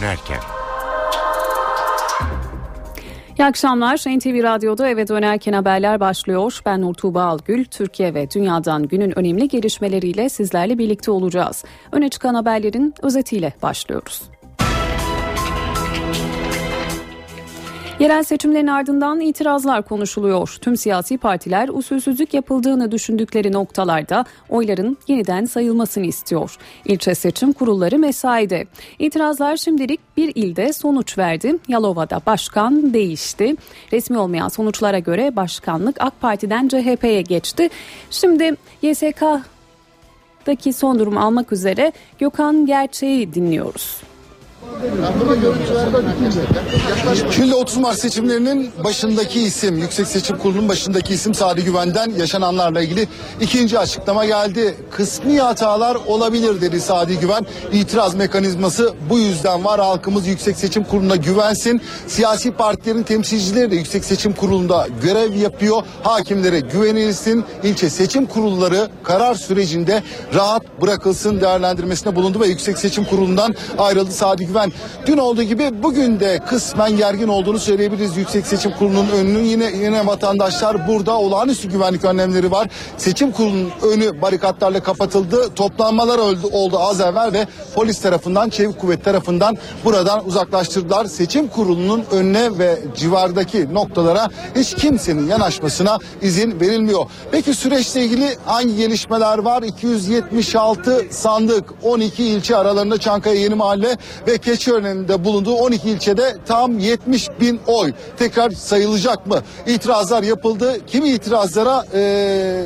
dönerken. İyi akşamlar. NTV Radyo'da eve dönerken haberler başlıyor. Ben Nur Tuğba Algül. Türkiye ve dünyadan günün önemli gelişmeleriyle sizlerle birlikte olacağız. Öne çıkan haberlerin özetiyle başlıyoruz. Yerel seçimlerin ardından itirazlar konuşuluyor. Tüm siyasi partiler usulsüzlük yapıldığını düşündükleri noktalarda oyların yeniden sayılmasını istiyor. İlçe seçim kurulları mesaide. İtirazlar şimdilik bir ilde sonuç verdi. Yalova'da başkan değişti. Resmi olmayan sonuçlara göre başkanlık AK Parti'den CHP'ye geçti. Şimdi YSK'daki son durum almak üzere Gökhan Gerçeği dinliyoruz. Şimdi 30 Mart seçimlerinin başındaki isim, Yüksek Seçim Kurulu'nun başındaki isim Sadi Güven'den yaşananlarla ilgili ikinci açıklama geldi. Kısmi hatalar olabilir dedi Sadi Güven. İtiraz mekanizması bu yüzden var. Halkımız Yüksek Seçim Kurulu'na güvensin. Siyasi partilerin temsilcileri de Yüksek Seçim Kurulu'nda görev yapıyor. Hakimlere güvenilsin. İlçe seçim kurulları karar sürecinde rahat bırakılsın değerlendirmesine bulundu ve Yüksek Seçim Kurulu'ndan ayrıldı Sadi Güven. Dün olduğu gibi bugün de kısmen gergin olduğunu söyleyebiliriz. Yüksek Seçim Kurulu'nun önünün yine yine vatandaşlar burada olağanüstü güvenlik önlemleri var. Seçim kurulunun önü barikatlarla kapatıldı. Toplanmalar oldu, oldu az evvel ve polis tarafından, çevik kuvvet tarafından buradan uzaklaştırdılar. Seçim kurulunun önüne ve civardaki noktalara hiç kimsenin yanaşmasına izin verilmiyor. Peki süreçle ilgili hangi gelişmeler var? 276 sandık, 12 ilçe aralarında Çankaya Yeni Mahalle ve Keçiören'de bulunduğu 12 ilçede tam 70 bin oy tekrar sayılacak mı? İtirazlar yapıldı. Kimi itirazlara e,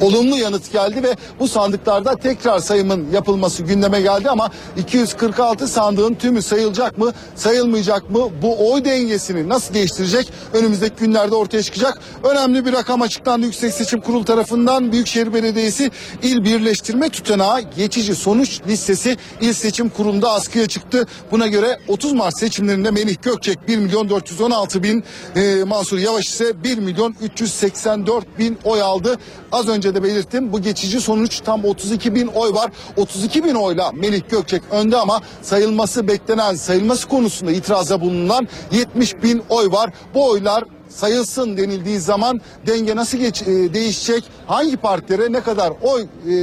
olumlu yanıt geldi ve bu sandıklarda tekrar sayımın yapılması gündeme geldi ama 246 sandığın tümü sayılacak mı sayılmayacak mı bu oy dengesini nasıl değiştirecek önümüzdeki günlerde ortaya çıkacak. Önemli bir rakam açıklandı Yüksek Seçim Kurulu tarafından. Büyükşehir Belediyesi il birleştirme tutanağı geçici sonuç listesi il seçim kurulunda askıya çıktı. Buna göre 30 Mart seçimlerinde Melih Gökçek 1 milyon 416 bin e, Mansur Yavaş ise 1 milyon 384 bin oy aldı. Az önce önce de belirttim. Bu geçici sonuç tam 32 bin oy var. 32 bin oyla Melih Gökçek önde ama sayılması beklenen sayılması konusunda itirazda bulunan 70 bin oy var. Bu oylar sayılsın denildiği zaman denge nasıl geç, e, değişecek? Hangi partilere ne kadar oy e,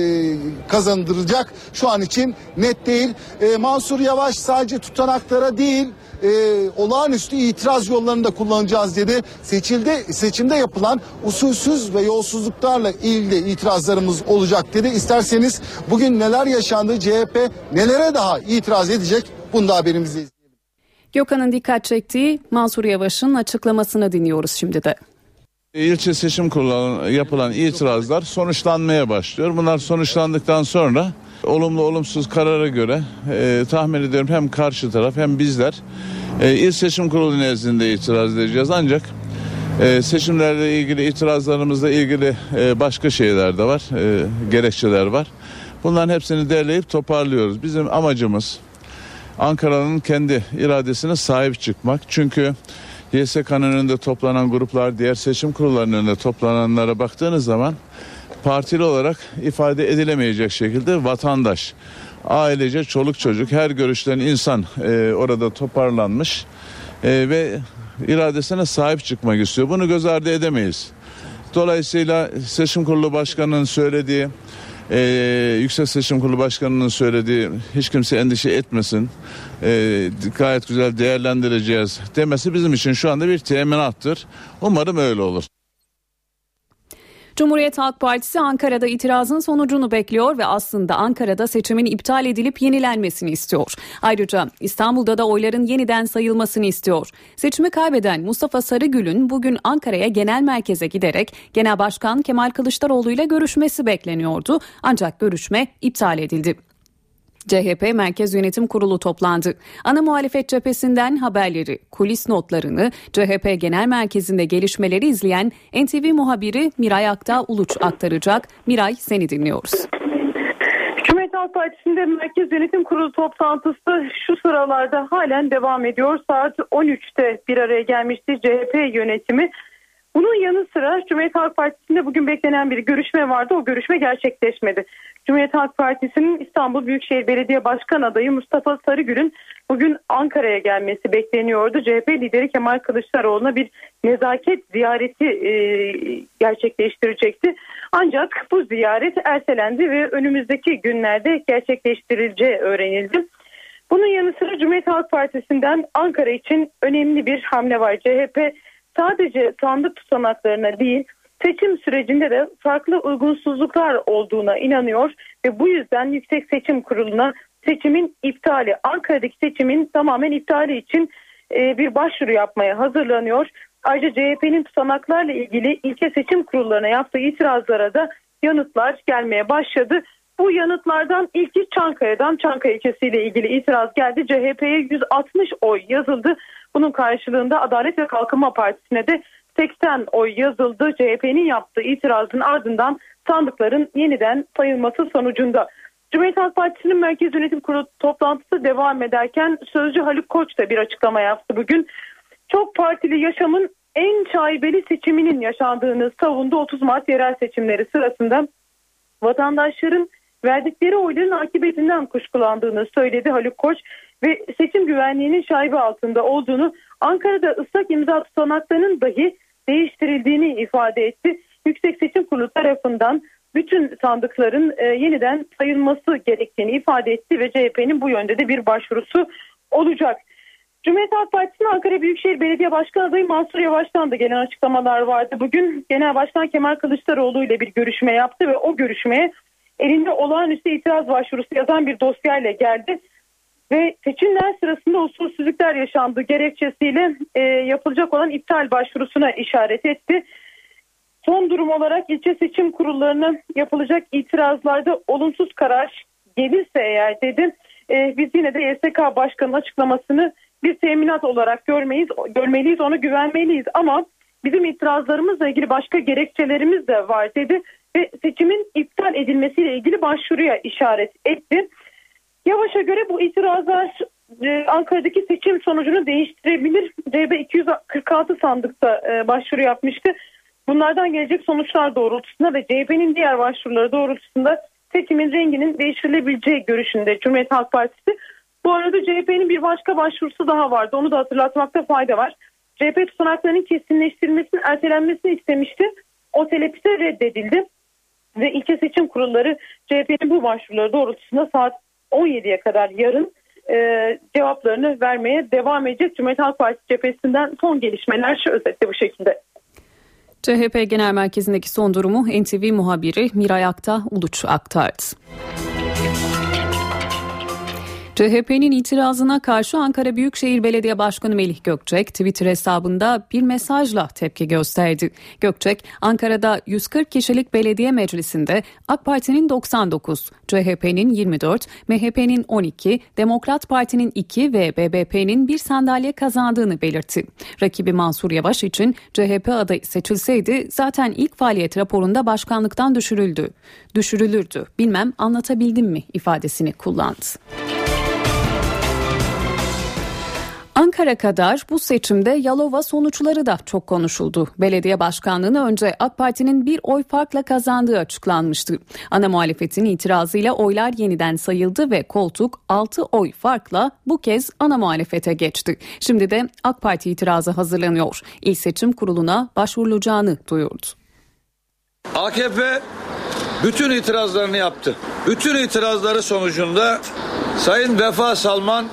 kazandıracak? Şu an için net değil. E, Mansur Yavaş sadece tutanaklara değil e, olağanüstü itiraz yollarını da kullanacağız dedi. Seçildi, seçimde yapılan usulsüz ve yolsuzluklarla ilgili itirazlarımız olacak dedi. İsterseniz bugün neler yaşandı CHP nelere daha itiraz edecek bunu da haberimizde izleyelim. Gökhan'ın dikkat çektiği Mansur Yavaş'ın açıklamasını dinliyoruz şimdi de. İlçe seçim kurulu yapılan itirazlar sonuçlanmaya başlıyor. Bunlar sonuçlandıktan sonra olumlu olumsuz karara göre e, tahmin ediyorum hem karşı taraf hem bizler e, il seçim kurulu nezdinde itiraz edeceğiz. Ancak e, seçimlerle ilgili itirazlarımızla ilgili e, başka şeyler de var, e, gerekçeler var. Bunların hepsini derleyip toparlıyoruz. Bizim amacımız Ankara'nın kendi iradesine sahip çıkmak. Çünkü YSK'nın önünde toplanan gruplar, diğer seçim kurullarının önünde toplananlara baktığınız zaman partili olarak ifade edilemeyecek şekilde vatandaş, ailece çoluk çocuk her görüşten insan e, orada toparlanmış e, ve iradesine sahip çıkmak istiyor. Bunu göz ardı edemeyiz. Dolayısıyla seçim kurulu başkanının söylediği e, Yüksek Seçim Kurulu Başkanı'nın söylediği hiç kimse endişe etmesin. E, gayet güzel değerlendireceğiz demesi bizim için şu anda bir teminattır. Umarım öyle olur. Cumhuriyet Halk Partisi Ankara'da itirazın sonucunu bekliyor ve aslında Ankara'da seçimin iptal edilip yenilenmesini istiyor. Ayrıca İstanbul'da da oyların yeniden sayılmasını istiyor. Seçimi kaybeden Mustafa Sarıgül'ün bugün Ankara'ya genel merkeze giderek Genel Başkan Kemal Kılıçdaroğlu ile görüşmesi bekleniyordu. Ancak görüşme iptal edildi. CHP Merkez Yönetim Kurulu toplandı. Ana muhalefet cephesinden haberleri, kulis notlarını CHP Genel Merkezi'nde gelişmeleri izleyen NTV muhabiri Miray Akta Uluç aktaracak. Miray seni dinliyoruz. Cumhuriyet Halk Partisi'nde Merkez Yönetim Kurulu toplantısı şu sıralarda halen devam ediyor. Saat 13'te bir araya gelmişti CHP yönetimi. Bunun yanı sıra Cumhuriyet Halk Partisi'nde bugün beklenen bir görüşme vardı. O görüşme gerçekleşmedi. Cumhuriyet Halk Partisi'nin İstanbul Büyükşehir Belediye Başkan adayı Mustafa Sarıgül'ün bugün Ankara'ya gelmesi bekleniyordu. CHP lideri Kemal Kılıçdaroğlu'na bir nezaket ziyareti e, gerçekleştirecekti. Ancak bu ziyaret ertelendi ve önümüzdeki günlerde gerçekleştirileceği öğrenildi. Bunun yanı sıra Cumhuriyet Halk Partisi'nden Ankara için önemli bir hamle var. CHP sadece sandık tutanaklarına değil seçim sürecinde de farklı uygunsuzluklar olduğuna inanıyor ve bu yüzden Yüksek Seçim Kurulu'na seçimin iptali, Ankara'daki seçimin tamamen iptali için e, bir başvuru yapmaya hazırlanıyor. Ayrıca CHP'nin tutanaklarla ilgili ilke seçim kurullarına yaptığı itirazlara da yanıtlar gelmeye başladı. Bu yanıtlardan ilki Çankaya'dan Çankaya ilçesiyle ilgili itiraz geldi. CHP'ye 160 oy yazıldı. Bunun karşılığında Adalet ve Kalkınma Partisi'ne de 80 oy yazıldı. CHP'nin yaptığı itirazın ardından sandıkların yeniden sayılması sonucunda. Cumhuriyet Halk Partisi'nin Merkez Yönetim Kurulu toplantısı devam ederken Sözcü Haluk Koç da bir açıklama yaptı bugün. Çok partili yaşamın en şaibeli seçiminin yaşandığını savundu 30 Mart yerel seçimleri sırasında vatandaşların verdikleri oyların akıbetinden kuşkulandığını söyledi Haluk Koç ve seçim güvenliğinin şaibe altında olduğunu Ankara'da ıslak imza tutanaklarının dahi değiştirildiğini ifade etti. Yüksek Seçim Kurulu tarafından bütün sandıkların e, yeniden sayılması gerektiğini ifade etti ve CHP'nin bu yönde de bir başvurusu olacak. Cumhuriyet Halk Partisi'nin Ankara Büyükşehir Belediye Başkan adayı Mansur Yavaş'tan da gelen açıklamalar vardı. Bugün Genel Başkan Kemal Kılıçdaroğlu ile bir görüşme yaptı ve o görüşmeye elinde olağanüstü itiraz başvurusu yazan bir dosyayla geldi. Ve seçimler sırasında usulsüzlükler yaşandığı gerekçesiyle e, yapılacak olan iptal başvurusuna işaret etti. Son durum olarak ilçe seçim kurullarına yapılacak itirazlarda olumsuz karar gelirse eğer dedi e, biz yine de YSK Başkanı'nın açıklamasını bir teminat olarak görmeyiz, görmeliyiz, ona güvenmeliyiz ama bizim itirazlarımızla ilgili başka gerekçelerimiz de var dedi ve seçimin iptal edilmesiyle ilgili başvuruya işaret etti. Yavaş'a göre bu itirazlar e, Ankara'daki seçim sonucunu değiştirebilir. CHP 246 sandıkta e, başvuru yapmıştı. Bunlardan gelecek sonuçlar doğrultusunda ve CHP'nin diğer başvuruları doğrultusunda seçimin renginin değiştirilebileceği görüşünde Cumhuriyet Halk Partisi. Bu arada CHP'nin bir başka başvurusu daha vardı. Onu da hatırlatmakta fayda var. CHP tutanaklarının kesinleştirilmesinin ertelenmesini istemişti. O telepise reddedildi. Ve ilçe seçim kurulları CHP'nin bu başvuruları doğrultusunda saat 17'ye kadar yarın e, cevaplarını vermeye devam edecek. Cumhuriyet Halk Partisi cephesinden son gelişmeler şu özetle bu şekilde. CHP Genel Merkezi'ndeki son durumu NTV muhabiri Miray Akta Uluç aktardı. CHP'nin itirazına karşı Ankara Büyükşehir Belediye Başkanı Melih Gökçek Twitter hesabında bir mesajla tepki gösterdi. Gökçek, Ankara'da 140 kişilik belediye meclisinde AK Parti'nin 99, CHP'nin 24, MHP'nin 12, Demokrat Parti'nin 2 ve BBP'nin bir sandalye kazandığını belirtti. Rakibi Mansur Yavaş için CHP adayı seçilseydi zaten ilk faaliyet raporunda başkanlıktan düşürüldü. Düşürülürdü. Bilmem anlatabildim mi ifadesini kullandı. Ankara kadar bu seçimde Yalova sonuçları da çok konuşuldu. Belediye başkanlığını önce AK Parti'nin bir oy farkla kazandığı açıklanmıştı. Ana muhalefetin itirazıyla oylar yeniden sayıldı ve koltuk 6 oy farkla bu kez ana muhalefete geçti. Şimdi de AK Parti itirazı hazırlanıyor. İl Seçim Kurulu'na başvurulacağını duyurdu. AKP bütün itirazlarını yaptı. Bütün itirazları sonucunda Sayın Vefa Salman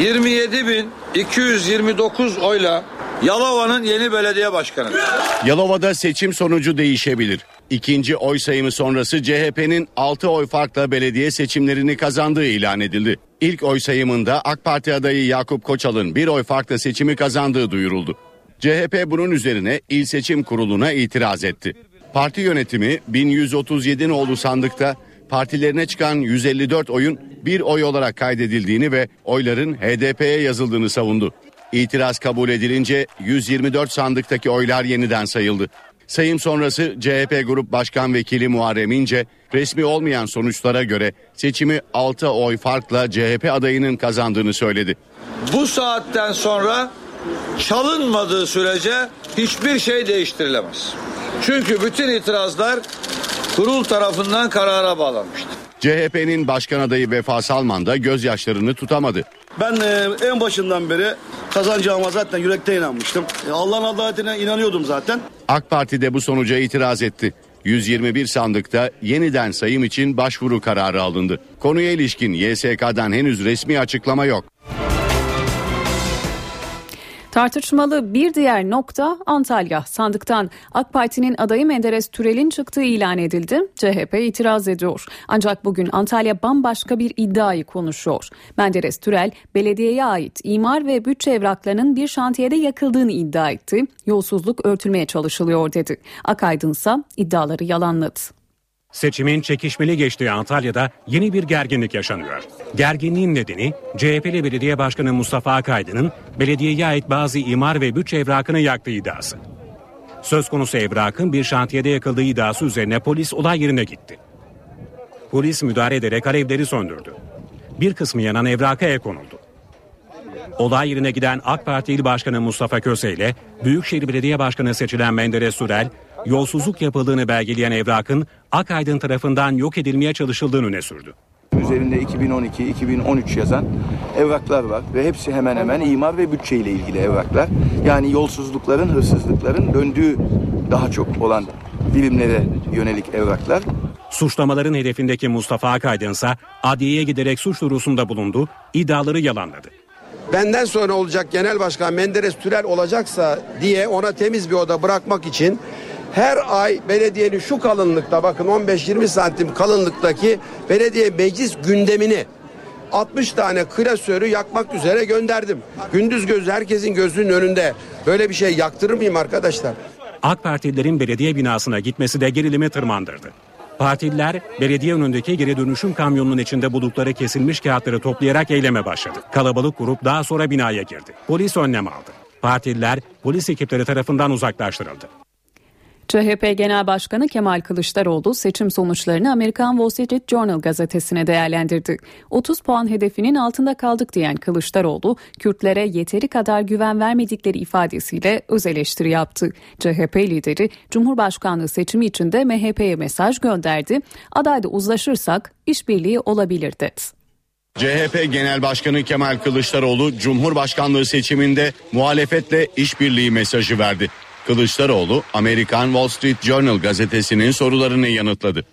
27.229 oyla Yalova'nın yeni belediye başkanı. Yalova'da seçim sonucu değişebilir. İkinci oy sayımı sonrası CHP'nin 6 oy farkla belediye seçimlerini kazandığı ilan edildi. İlk oy sayımında AK Parti adayı Yakup Koçal'ın bir oy farkla seçimi kazandığı duyuruldu. CHP bunun üzerine İl Seçim Kurulu'na itiraz etti. Parti yönetimi 1137 nolu sandıkta partilerine çıkan 154 oyun bir oy olarak kaydedildiğini ve oyların HDP'ye yazıldığını savundu. İtiraz kabul edilince 124 sandıktaki oylar yeniden sayıldı. Sayım sonrası CHP Grup Başkan Vekili Muharrem İnce resmi olmayan sonuçlara göre seçimi 6 oy farkla CHP adayının kazandığını söyledi. Bu saatten sonra çalınmadığı sürece hiçbir şey değiştirilemez. Çünkü bütün itirazlar kurul tarafından karara bağlanmıştır. CHP'nin başkan adayı Vefa Salman da gözyaşlarını tutamadı. Ben e, en başından beri kazanacağıma zaten yürekte inanmıştım. E, Allah'ın adaletine inanıyordum zaten. AK Parti de bu sonuca itiraz etti. 121 sandıkta yeniden sayım için başvuru kararı alındı. Konuya ilişkin YSK'dan henüz resmi açıklama yok. Tartışmalı bir diğer nokta Antalya. Sandıktan AK Parti'nin adayı Menderes Türel'in çıktığı ilan edildi. CHP itiraz ediyor. Ancak bugün Antalya bambaşka bir iddiayı konuşuyor. Menderes Türel belediyeye ait imar ve bütçe evraklarının bir şantiyede yakıldığını iddia etti. Yolsuzluk örtülmeye çalışılıyor dedi. Akaydın ise iddiaları yalanladı. Seçimin çekişmeli geçtiği Antalya'da yeni bir gerginlik yaşanıyor. Gerginliğin nedeni CHP'li Belediye Başkanı Mustafa Akaydın'ın belediyeye ait bazı imar ve bütçe evrakını yaktığı iddiası. Söz konusu evrakın bir şantiyede yakıldığı iddiası üzerine polis olay yerine gitti. Polis müdahale ederek alevleri söndürdü. Bir kısmı yanan evraka el konuldu. Olay yerine giden AK Parti İl Başkanı Mustafa Köse ile Büyükşehir Belediye Başkanı seçilen Menderes Sürel, yolsuzluk yapıldığını belgeleyen evrakın Akaydın tarafından yok edilmeye çalışıldığını öne sürdü. Üzerinde 2012-2013 yazan evraklar var ve hepsi hemen hemen imar ve bütçe ile ilgili evraklar. Yani yolsuzlukların, hırsızlıkların döndüğü daha çok olan birimlere yönelik evraklar. Suçlamaların hedefindeki Mustafa Akaydın ise adliyeye giderek suç duyurusunda bulundu, iddiaları yalanladı. benden sonra olacak genel başkan Menderes Türel olacaksa diye ona temiz bir oda bırakmak için her ay belediyenin şu kalınlıkta bakın 15-20 santim kalınlıktaki belediye meclis gündemini 60 tane klasörü yakmak üzere gönderdim. Gündüz gözü herkesin gözünün önünde böyle bir şey yaktırır mıyım arkadaşlar? AK Partililerin belediye binasına gitmesi de gerilimi tırmandırdı. Partililer belediye önündeki geri dönüşüm kamyonunun içinde buldukları kesilmiş kağıtları toplayarak eyleme başladı. Kalabalık grup daha sonra binaya girdi. Polis önlem aldı. Partililer polis ekipleri tarafından uzaklaştırıldı. CHP Genel Başkanı Kemal Kılıçdaroğlu seçim sonuçlarını Amerikan Wall Street Journal gazetesine değerlendirdi. 30 puan hedefinin altında kaldık diyen Kılıçdaroğlu, Kürtlere yeteri kadar güven vermedikleri ifadesiyle öz eleştiri yaptı. CHP lideri Cumhurbaşkanlığı seçimi için de MHP'ye mesaj gönderdi. Adayda uzlaşırsak işbirliği olabilir dedi. CHP Genel Başkanı Kemal Kılıçdaroğlu Cumhurbaşkanlığı seçiminde muhalefetle işbirliği mesajı verdi. Kılıçdaroğlu Amerikan Wall Street Journal gazetesinin sorularını yanıtladı.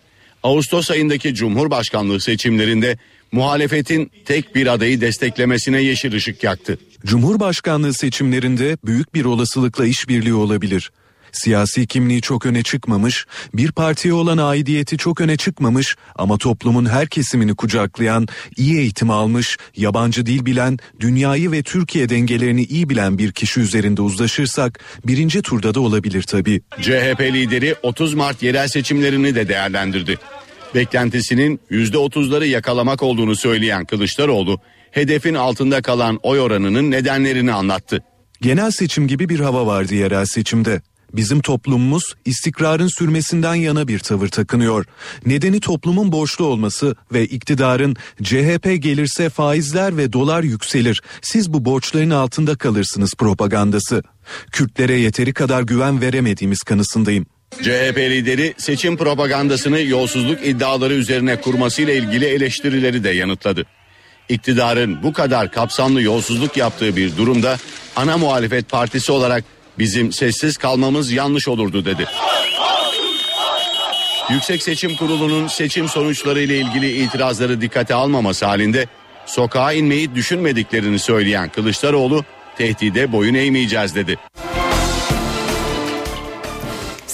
Ağustos ayındaki Cumhurbaşkanlığı seçimlerinde muhalefetin tek bir adayı desteklemesine yeşil ışık yaktı. Cumhurbaşkanlığı seçimlerinde büyük bir olasılıkla işbirliği olabilir. Siyasi kimliği çok öne çıkmamış, bir partiye olan aidiyeti çok öne çıkmamış ama toplumun her kesimini kucaklayan, iyi eğitim almış, yabancı dil bilen, dünyayı ve Türkiye dengelerini iyi bilen bir kişi üzerinde uzlaşırsak birinci turda da olabilir tabii. CHP lideri 30 Mart yerel seçimlerini de değerlendirdi. Beklentisinin %30'ları yakalamak olduğunu söyleyen Kılıçdaroğlu, hedefin altında kalan oy oranının nedenlerini anlattı. Genel seçim gibi bir hava vardı yerel seçimde. Bizim toplumumuz istikrarın sürmesinden yana bir tavır takınıyor. Nedeni toplumun borçlu olması ve iktidarın CHP gelirse faizler ve dolar yükselir. Siz bu borçların altında kalırsınız propagandası. Kürtlere yeteri kadar güven veremediğimiz kanısındayım. CHP lideri seçim propagandasını yolsuzluk iddiaları üzerine kurmasıyla ilgili eleştirileri de yanıtladı. İktidarın bu kadar kapsamlı yolsuzluk yaptığı bir durumda ana muhalefet partisi olarak bizim sessiz kalmamız yanlış olurdu dedi. Yüksek Seçim Kurulu'nun seçim sonuçları ile ilgili itirazları dikkate almaması halinde sokağa inmeyi düşünmediklerini söyleyen Kılıçdaroğlu tehdide boyun eğmeyeceğiz dedi.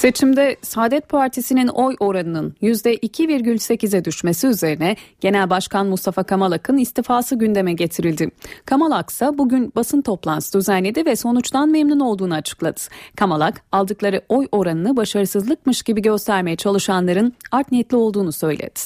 Seçimde Saadet Partisi'nin oy oranının %2,8'e düşmesi üzerine Genel Başkan Mustafa Kamalak'ın istifası gündeme getirildi. Kamalak ise bugün basın toplantısı düzenledi ve sonuçtan memnun olduğunu açıkladı. Kamalak aldıkları oy oranını başarısızlıkmış gibi göstermeye çalışanların art niyetli olduğunu söyledi.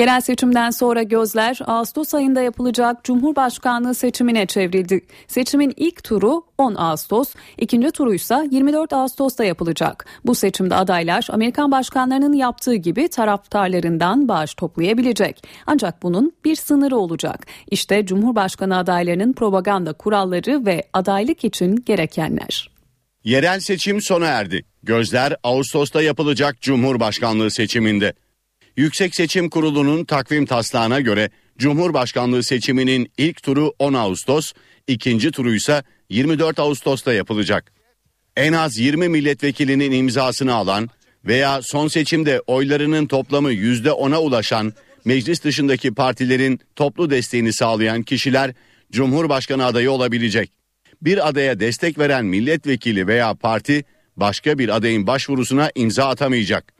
Yerel seçimden sonra gözler Ağustos ayında yapılacak Cumhurbaşkanlığı seçimine çevrildi. Seçimin ilk turu 10 Ağustos, ikinci turu ise 24 Ağustos'ta yapılacak. Bu seçimde adaylar Amerikan başkanlarının yaptığı gibi taraftarlarından bağış toplayabilecek. Ancak bunun bir sınırı olacak. İşte Cumhurbaşkanı adaylarının propaganda kuralları ve adaylık için gerekenler. Yerel seçim sona erdi. Gözler Ağustos'ta yapılacak Cumhurbaşkanlığı seçiminde. Yüksek Seçim Kurulu'nun takvim taslağına göre Cumhurbaşkanlığı seçiminin ilk turu 10 Ağustos, ikinci turu ise 24 Ağustos'ta yapılacak. En az 20 milletvekilinin imzasını alan veya son seçimde oylarının toplamı %10'a ulaşan meclis dışındaki partilerin toplu desteğini sağlayan kişiler Cumhurbaşkanı adayı olabilecek. Bir adaya destek veren milletvekili veya parti başka bir adayın başvurusuna imza atamayacak.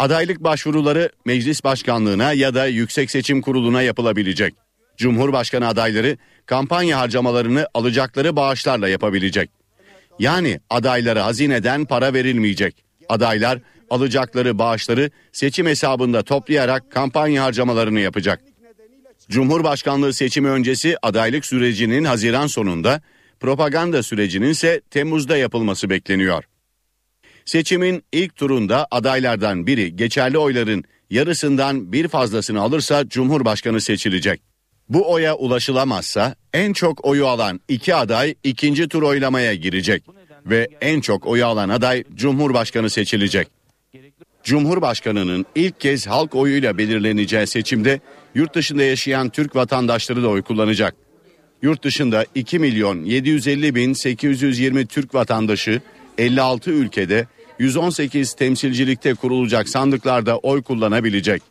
Adaylık başvuruları meclis başkanlığına ya da Yüksek Seçim Kurulu'na yapılabilecek. Cumhurbaşkanı adayları kampanya harcamalarını alacakları bağışlarla yapabilecek. Yani adaylara hazineden para verilmeyecek. Adaylar alacakları bağışları seçim hesabında toplayarak kampanya harcamalarını yapacak. Cumhurbaşkanlığı seçimi öncesi adaylık sürecinin Haziran sonunda, propaganda sürecinin ise Temmuz'da yapılması bekleniyor. Seçimin ilk turunda adaylardan biri geçerli oyların yarısından bir fazlasını alırsa Cumhurbaşkanı seçilecek. Bu oya ulaşılamazsa en çok oyu alan iki aday ikinci tur oylamaya girecek ve en çok oyu alan aday Cumhurbaşkanı seçilecek. Cumhurbaşkanının ilk kez halk oyuyla belirleneceği seçimde yurt dışında yaşayan Türk vatandaşları da oy kullanacak. Yurt dışında 2 milyon 750 bin 820 Türk vatandaşı 56 ülkede 118 temsilcilikte kurulacak sandıklarda oy kullanabilecek.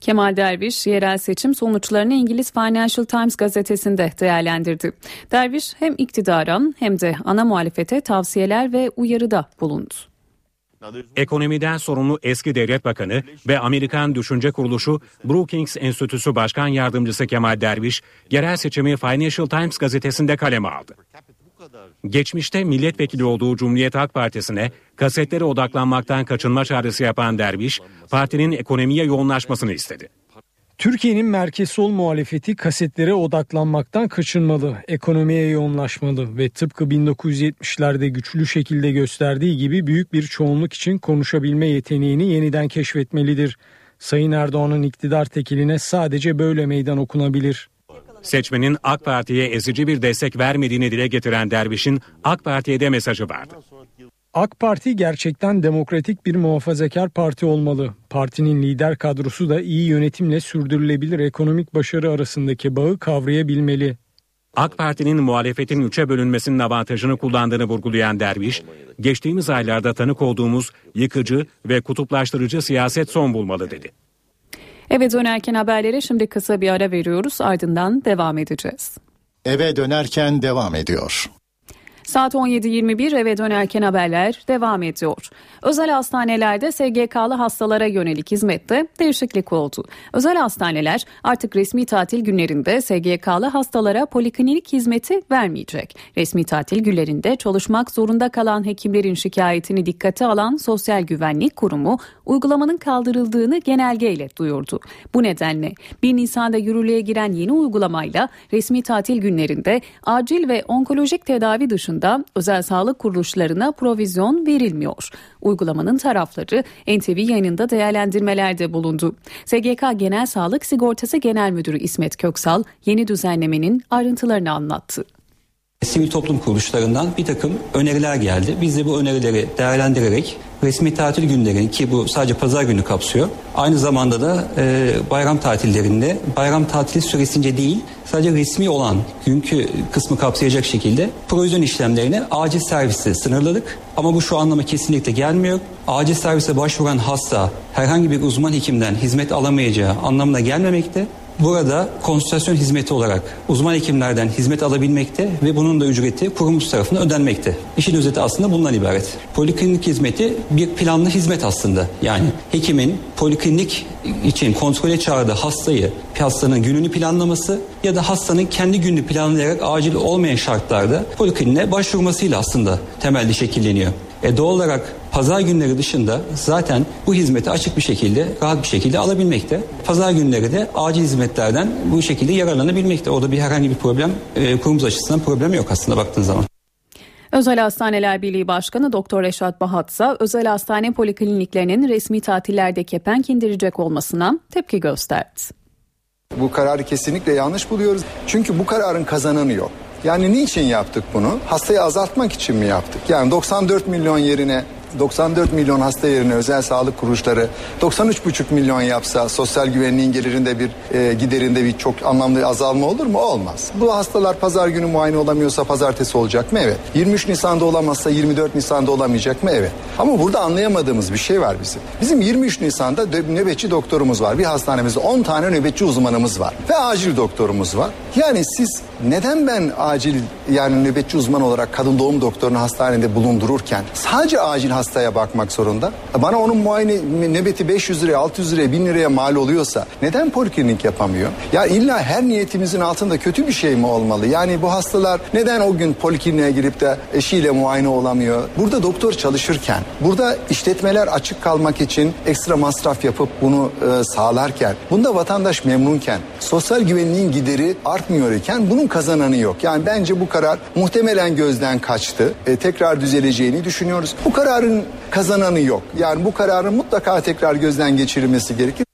Kemal Derviş yerel seçim sonuçlarını İngiliz Financial Times gazetesinde değerlendirdi. Derviş hem iktidara hem de ana muhalefete tavsiyeler ve uyarıda bulundu. Ekonomiden sorumlu eski devlet bakanı ve Amerikan düşünce kuruluşu Brookings Enstitüsü Başkan Yardımcısı Kemal Derviş, yerel seçimi Financial Times gazetesinde kaleme aldı. Geçmişte milletvekili olduğu Cumhuriyet Halk Partisi'ne kasetlere odaklanmaktan kaçınma çağrısı yapan Derviş, partinin ekonomiye yoğunlaşmasını istedi. Türkiye'nin merkez sol muhalefeti kasetlere odaklanmaktan kaçınmalı, ekonomiye yoğunlaşmalı ve tıpkı 1970'lerde güçlü şekilde gösterdiği gibi büyük bir çoğunluk için konuşabilme yeteneğini yeniden keşfetmelidir. Sayın Erdoğan'ın iktidar tekiline sadece böyle meydan okunabilir. Seçmenin AK Parti'ye ezici bir destek vermediğini dile getiren Derviş'in AK Parti'ye de mesajı vardı. AK Parti gerçekten demokratik bir muhafazakar parti olmalı. Partinin lider kadrosu da iyi yönetimle sürdürülebilir ekonomik başarı arasındaki bağı kavrayabilmeli. AK Parti'nin muhalefetin üçe bölünmesinin avantajını kullandığını vurgulayan Derviş, geçtiğimiz aylarda tanık olduğumuz yıkıcı ve kutuplaştırıcı siyaset son bulmalı dedi. Eve dönerken haberlere şimdi kısa bir ara veriyoruz ardından devam edeceğiz. Eve dönerken devam ediyor. Saat 17.21 eve dönerken haberler devam ediyor. Özel hastanelerde SGK'lı hastalara yönelik hizmette değişiklik oldu. Özel hastaneler artık resmi tatil günlerinde SGK'lı hastalara poliklinik hizmeti vermeyecek. Resmi tatil günlerinde çalışmak zorunda kalan hekimlerin şikayetini dikkate alan Sosyal Güvenlik Kurumu uygulamanın kaldırıldığını genelgeyle duyurdu. Bu nedenle 1 Nisan'da yürürlüğe giren yeni uygulamayla resmi tatil günlerinde acil ve onkolojik tedavi dışında dışında özel sağlık kuruluşlarına provizyon verilmiyor. Uygulamanın tarafları NTV yayınında değerlendirmelerde bulundu. SGK Genel Sağlık Sigortası Genel Müdürü İsmet Köksal yeni düzenlemenin ayrıntılarını anlattı. Sivil toplum kuruluşlarından bir takım öneriler geldi. Biz de bu önerileri değerlendirerek resmi tatil günlerini ki bu sadece pazar günü kapsıyor. Aynı zamanda da e, bayram tatillerinde bayram tatili süresince değil sadece resmi olan günkü kısmı kapsayacak şekilde provizyon işlemlerini acil serviste sınırladık. Ama bu şu anlama kesinlikle gelmiyor. Acil servise başvuran hasta herhangi bir uzman hekimden hizmet alamayacağı anlamına gelmemekte. Burada konsültasyon hizmeti olarak uzman hekimlerden hizmet alabilmekte ve bunun da ücreti kurumumuz tarafından ödenmekte. İşin özeti aslında bundan ibaret. Poliklinik hizmeti bir planlı hizmet aslında. Yani hekimin poliklinik için kontrole çağırdığı hastayı, hastanın gününü planlaması ya da hastanın kendi gününü planlayarak acil olmayan şartlarda polikliniğe başvurmasıyla aslında temelde şekilleniyor. E doğal olarak pazar günleri dışında zaten bu hizmeti açık bir şekilde, rahat bir şekilde alabilmekte. Pazar günleri de acil hizmetlerden bu şekilde yararlanabilmekte. Orada bir herhangi bir problem, e, kurumuz açısından problem yok aslında baktığın zaman. Özel Hastaneler Birliği Başkanı Doktor Reşat Bahat ise özel hastane polikliniklerinin resmi tatillerde kepenk indirecek olmasına tepki gösterdi. Bu kararı kesinlikle yanlış buluyoruz. Çünkü bu kararın kazananı yok. Yani niçin yaptık bunu? Hastayı azaltmak için mi yaptık? Yani 94 milyon yerine 94 milyon hasta yerine özel sağlık kuruluşları 93,5 milyon yapsa sosyal güvenliğin gelirinde bir e, giderinde bir çok anlamlı azalma olur mu? Olmaz. Bu hastalar pazar günü muayene olamıyorsa pazartesi olacak mı? Evet. 23 Nisan'da olamazsa 24 Nisan'da olamayacak mı? Evet. Ama burada anlayamadığımız bir şey var bizim. Bizim 23 Nisan'da nöbetçi doktorumuz var. Bir hastanemizde 10 tane nöbetçi uzmanımız var. Ve acil doktorumuz var. Yani siz neden ben acil yani nöbetçi uzman olarak kadın doğum doktorunu hastanede bulundururken sadece acil hastaya bakmak zorunda? Bana onun muayene nöbeti 500 liraya, 600 liraya, 1000 liraya mal oluyorsa neden poliklinik yapamıyor? Ya illa her niyetimizin altında kötü bir şey mi olmalı? Yani bu hastalar neden o gün polikliniğe girip de eşiyle muayene olamıyor? Burada doktor çalışırken, burada işletmeler açık kalmak için ekstra masraf yapıp bunu e, sağlarken, bunda vatandaş memnunken, sosyal güvenliğin gideri artmıyor iken bunun kazananı yok. Yani bence bu karar muhtemelen gözden kaçtı. E, tekrar düzeleceğini düşünüyoruz. Bu kararın kazananı yok. Yani bu kararın mutlaka tekrar gözden geçirilmesi gerekir.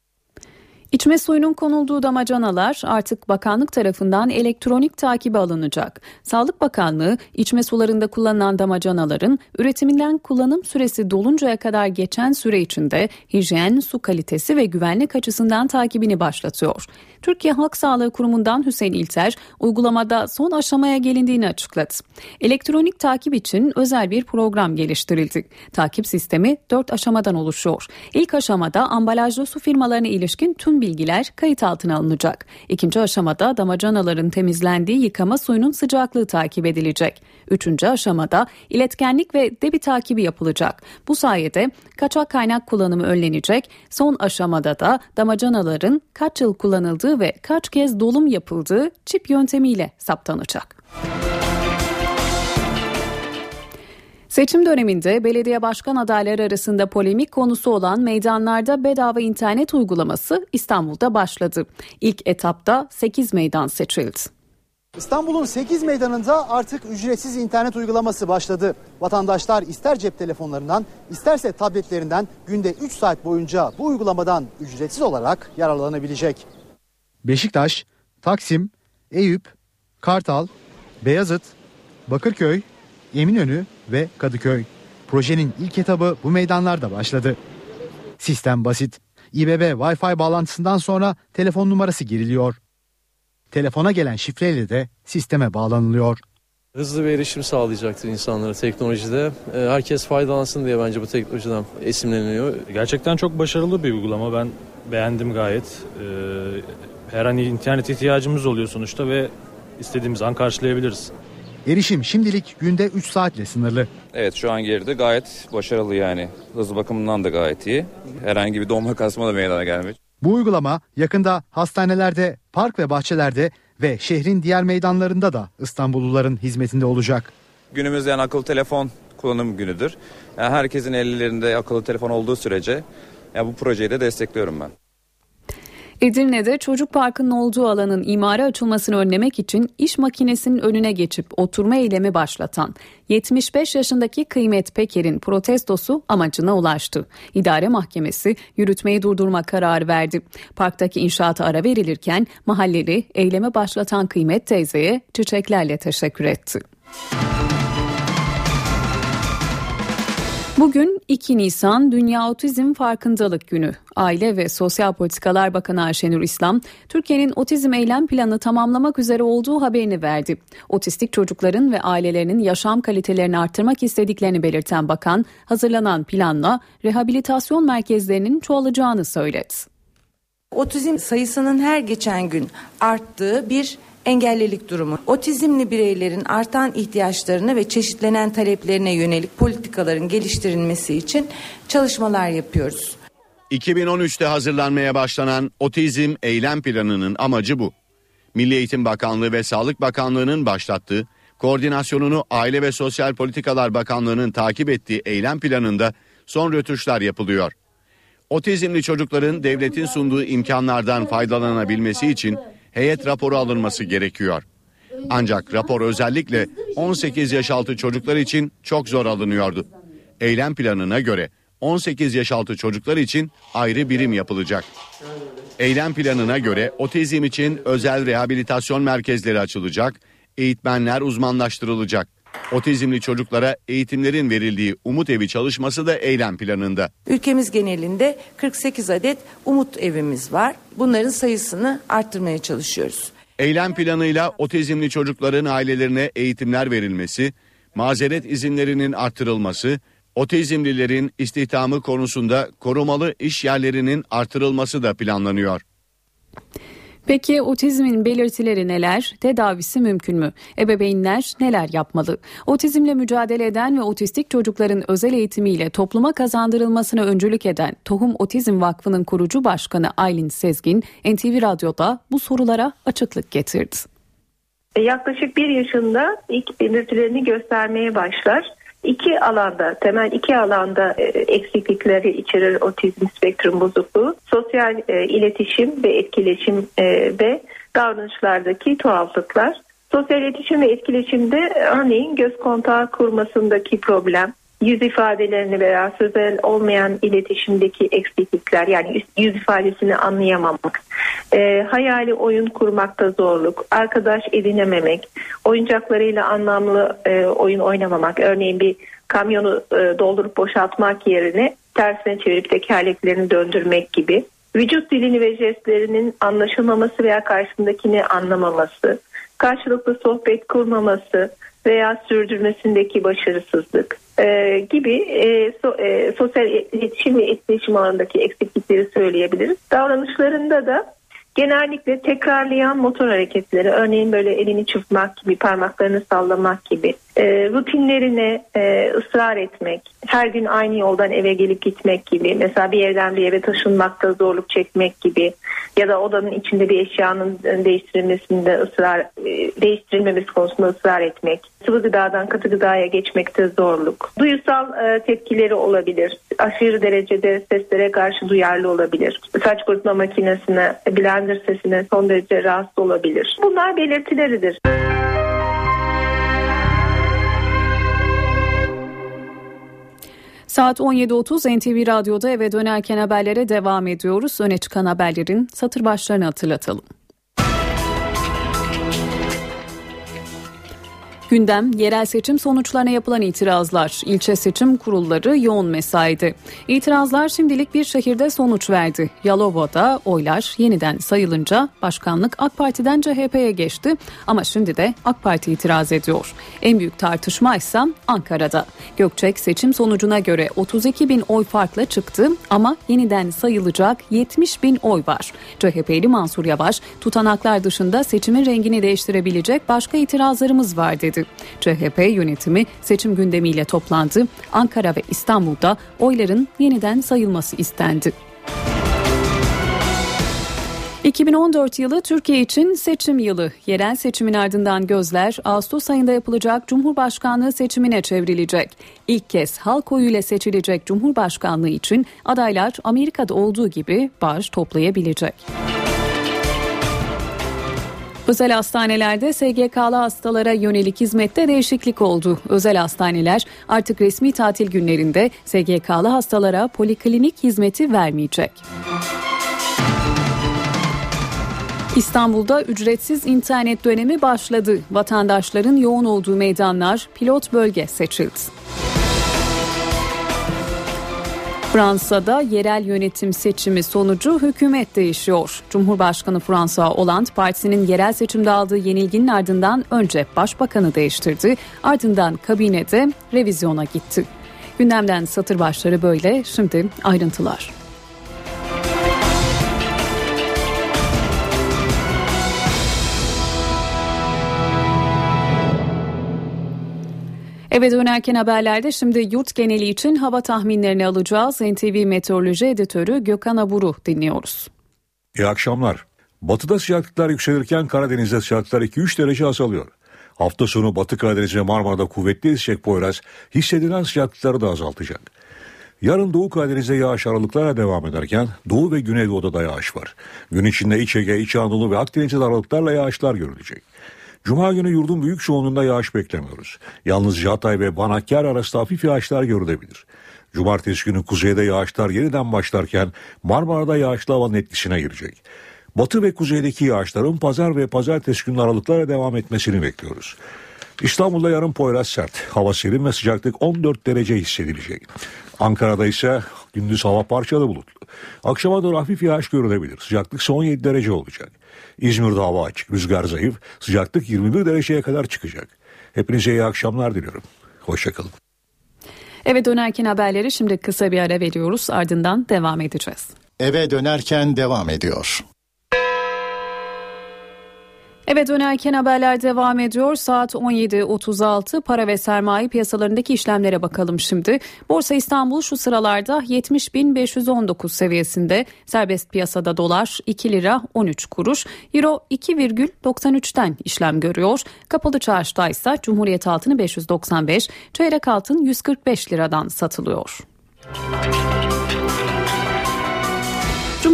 İçme suyunun konulduğu damacanalar artık bakanlık tarafından elektronik takibe alınacak. Sağlık Bakanlığı içme sularında kullanılan damacanaların üretiminden kullanım süresi doluncaya kadar geçen süre içinde hijyen, su kalitesi ve güvenlik açısından takibini başlatıyor. Türkiye Halk Sağlığı Kurumu'ndan Hüseyin İlter uygulamada son aşamaya gelindiğini açıkladı. Elektronik takip için özel bir program geliştirildi. Takip sistemi 4 aşamadan oluşuyor. İlk aşamada ambalajlı su firmalarına ilişkin tüm bilgiler kayıt altına alınacak. İkinci aşamada damacanaların temizlendiği yıkama suyunun sıcaklığı takip edilecek. Üçüncü aşamada iletkenlik ve debi takibi yapılacak. Bu sayede kaçak kaynak kullanımı önlenecek. Son aşamada da damacanaların kaç yıl kullanıldığı ve kaç kez dolum yapıldığı çip yöntemiyle saptanacak. Seçim döneminde belediye başkan adayları arasında polemik konusu olan meydanlarda bedava internet uygulaması İstanbul'da başladı. İlk etapta 8 meydan seçildi. İstanbul'un 8 meydanında artık ücretsiz internet uygulaması başladı. Vatandaşlar ister cep telefonlarından isterse tabletlerinden günde 3 saat boyunca bu uygulamadan ücretsiz olarak yararlanabilecek. Beşiktaş, Taksim, Eyüp, Kartal, Beyazıt, Bakırköy, Eminönü ve Kadıköy. Projenin ilk etabı bu meydanlarda başladı. Sistem basit. İBB Wi-Fi bağlantısından sonra telefon numarası giriliyor. Telefona gelen şifreyle de sisteme bağlanılıyor. Hızlı bir erişim sağlayacaktır insanlara teknolojide. Ee, Herkes faydalansın diye bence bu teknolojiden esinleniyor. Gerçekten çok başarılı bir uygulama. Ben beğendim gayet. Ee, her an internet ihtiyacımız oluyor sonuçta ve istediğimiz an karşılayabiliriz. Erişim şimdilik günde 3 saatle sınırlı. Evet şu an geride gayet başarılı yani. Hız bakımından da gayet iyi. Herhangi bir donma kasma da meydana gelmiyor. Bu uygulama yakında hastanelerde, park ve bahçelerde ve şehrin diğer meydanlarında da İstanbulluların hizmetinde olacak. Günümüzde yani akıllı telefon kullanım günüdür. Yani herkesin ellerinde akıllı telefon olduğu sürece yani bu projeyi de destekliyorum ben. Edirne'de çocuk parkının olduğu alanın imara açılmasını önlemek için iş makinesinin önüne geçip oturma eylemi başlatan 75 yaşındaki Kıymet Peker'in protestosu amacına ulaştı. İdare Mahkemesi yürütmeyi durdurma kararı verdi. Parktaki inşaata ara verilirken mahalleli eyleme başlatan Kıymet teyzeye çiçeklerle teşekkür etti. Bugün 2 Nisan Dünya Otizm Farkındalık Günü. Aile ve Sosyal Politikalar Bakanı Ayşenur İslam, Türkiye'nin otizm eylem planı tamamlamak üzere olduğu haberini verdi. Otistik çocukların ve ailelerinin yaşam kalitelerini arttırmak istediklerini belirten bakan, hazırlanan planla rehabilitasyon merkezlerinin çoğalacağını söyledi. Otizm sayısının her geçen gün arttığı bir engellilik durumu. Otizmli bireylerin artan ihtiyaçlarına ve çeşitlenen taleplerine yönelik politikaların geliştirilmesi için çalışmalar yapıyoruz. 2013'te hazırlanmaya başlanan otizm eylem planının amacı bu. Milli Eğitim Bakanlığı ve Sağlık Bakanlığı'nın başlattığı, koordinasyonunu Aile ve Sosyal Politikalar Bakanlığı'nın takip ettiği eylem planında son rötuşlar yapılıyor. Otizmli çocukların devletin sunduğu imkanlardan faydalanabilmesi için heyet raporu alınması gerekiyor. Ancak rapor özellikle 18 yaş altı çocuklar için çok zor alınıyordu. Eylem planına göre 18 yaş altı çocuklar için ayrı birim yapılacak. Eylem planına göre otizm için özel rehabilitasyon merkezleri açılacak, eğitmenler uzmanlaştırılacak. Otizmli çocuklara eğitimlerin verildiği Umut Evi çalışması da eylem planında. Ülkemiz genelinde 48 adet umut evimiz var. Bunların sayısını arttırmaya çalışıyoruz. Eylem planıyla otizmli çocukların ailelerine eğitimler verilmesi, mazeret izinlerinin artırılması, otizmlilerin istihdamı konusunda korumalı iş yerlerinin artırılması da planlanıyor. Peki otizmin belirtileri neler? Tedavisi mümkün mü? Ebeveynler neler yapmalı? Otizmle mücadele eden ve otistik çocukların özel eğitimiyle topluma kazandırılmasına öncülük eden Tohum Otizm Vakfı'nın kurucu başkanı Aylin Sezgin, NTV Radyo'da bu sorulara açıklık getirdi. Yaklaşık bir yaşında ilk belirtilerini göstermeye başlar. İki alanda, temel iki alanda e, eksiklikleri içerir otizm spektrum bozukluğu. Sosyal e, iletişim ve etkileşim e, ve davranışlardaki tuhaflıklar. Sosyal iletişim ve etkileşimde örneğin göz kontağı kurmasındaki problem, yüz ifadelerini veya sözel olmayan iletişimdeki eksiklikler yani yüz ifadesini anlayamamak, e, hayali oyun kurmakta zorluk, arkadaş edinememek, oyuncaklarıyla anlamlı e, oyun oynamamak, örneğin bir kamyonu e, doldurup boşaltmak yerine tersine çevirip tekerleklerini döndürmek gibi, vücut dilini ve jestlerinin anlaşılmaması veya karşısındakini anlamaması, karşılıklı sohbet kurmaması veya sürdürmesindeki başarısızlık, e, gibi e, so, e, sosyal iletişim ve etkileşim alanındaki eksiklikleri söyleyebiliriz. Davranışlarında da genellikle tekrarlayan motor hareketleri örneğin böyle elini çırpmak gibi parmaklarını sallamak gibi e, rutinlerine e, ısrar etmek her gün aynı yoldan eve gelip gitmek gibi mesela bir evden bir eve taşınmakta zorluk çekmek gibi ya da odanın içinde bir eşyanın değiştirilmesinde ısrar e, değiştirilmemesi konusunda ısrar etmek sıvı gıdadan katı gıdaya geçmekte zorluk duyusal e, tepkileri olabilir aşırı derecede seslere karşı duyarlı olabilir saç kurutma makinesine blender sesine son derece rahatsız olabilir bunlar belirtileridir. Saat 17.30 NTV Radyo'da eve dönerken haberlere devam ediyoruz. Öne çıkan haberlerin satır başlarını hatırlatalım. Gündem yerel seçim sonuçlarına yapılan itirazlar. İlçe seçim kurulları yoğun mesaide. İtirazlar şimdilik bir şehirde sonuç verdi. Yalova'da oylar yeniden sayılınca başkanlık AK Parti'den CHP'ye geçti. Ama şimdi de AK Parti itiraz ediyor. En büyük tartışma ise Ankara'da. Gökçek seçim sonucuna göre 32 bin oy farkla çıktı ama yeniden sayılacak 70 bin oy var. CHP'li Mansur Yavaş tutanaklar dışında seçimin rengini değiştirebilecek başka itirazlarımız var dedi. CHP yönetimi seçim gündemiyle toplandı. Ankara ve İstanbul'da oyların yeniden sayılması istendi. 2014 yılı Türkiye için seçim yılı. Yerel seçimin ardından gözler Ağustos ayında yapılacak Cumhurbaşkanlığı seçimine çevrilecek. İlk kez halk oyuyla seçilecek Cumhurbaşkanlığı için adaylar Amerika'da olduğu gibi bağış toplayabilecek. Özel hastanelerde SGK'lı hastalara yönelik hizmette değişiklik oldu. Özel hastaneler artık resmi tatil günlerinde SGK'lı hastalara poliklinik hizmeti vermeyecek. İstanbul'da ücretsiz internet dönemi başladı. Vatandaşların yoğun olduğu meydanlar pilot bölge seçildi. Fransa'da yerel yönetim seçimi sonucu hükümet değişiyor. Cumhurbaşkanı François Hollande partisinin yerel seçimde aldığı yenilginin ardından önce başbakanı değiştirdi, ardından kabinede revizyona gitti. Gündemden satır başları böyle, şimdi ayrıntılar. Eve dönerken haberlerde şimdi yurt geneli için hava tahminlerini alacağız. NTV Meteoroloji Editörü Gökhan Aburu dinliyoruz. İyi akşamlar. Batıda sıcaklıklar yükselirken Karadeniz'de sıcaklıklar 2-3 derece azalıyor. Hafta sonu Batı Karadeniz ve Marmara'da kuvvetli esecek Poyraz hissedilen sıcaklıkları da azaltacak. Yarın Doğu Karadeniz'de yağış aralıklarla devam ederken Doğu ve Güneydoğu'da da yağış var. Gün içinde İç Ege, İç Anadolu ve Akdeniz'de aralıklarla yağışlar görülecek. Cuma günü yurdun büyük çoğunluğunda yağış beklemiyoruz. Yalnızca Hatay ve Banakkar arasında hafif yağışlar görülebilir. Cumartesi günü kuzeyde yağışlar yeniden başlarken Marmara'da yağışlı havanın etkisine girecek. Batı ve kuzeydeki yağışların pazar ve pazartesi günü aralıklarla devam etmesini bekliyoruz. İstanbul'da yarın Poyraz sert. Hava serin ve sıcaklık 14 derece hissedilecek. Ankara'da ise gündüz hava parçalı bulutlu. Akşama doğru hafif yağış görülebilir. Sıcaklık ise 17 derece olacak. İzmir'de hava açık, rüzgar zayıf. Sıcaklık 21 dereceye kadar çıkacak. Hepinize iyi akşamlar diliyorum. Hoşçakalın. Eve dönerken haberleri şimdi kısa bir ara veriyoruz. Ardından devam edeceğiz. Eve dönerken devam ediyor. Eve dönerken haberler devam ediyor. Saat 17.36 para ve sermaye piyasalarındaki işlemlere bakalım şimdi. Borsa İstanbul şu sıralarda 70.519 seviyesinde. Serbest piyasada dolar 2 lira 13 kuruş. Euro 2,93'ten işlem görüyor. Kapalı çarşıda ise Cumhuriyet altını 595, çeyrek altın 145 liradan satılıyor.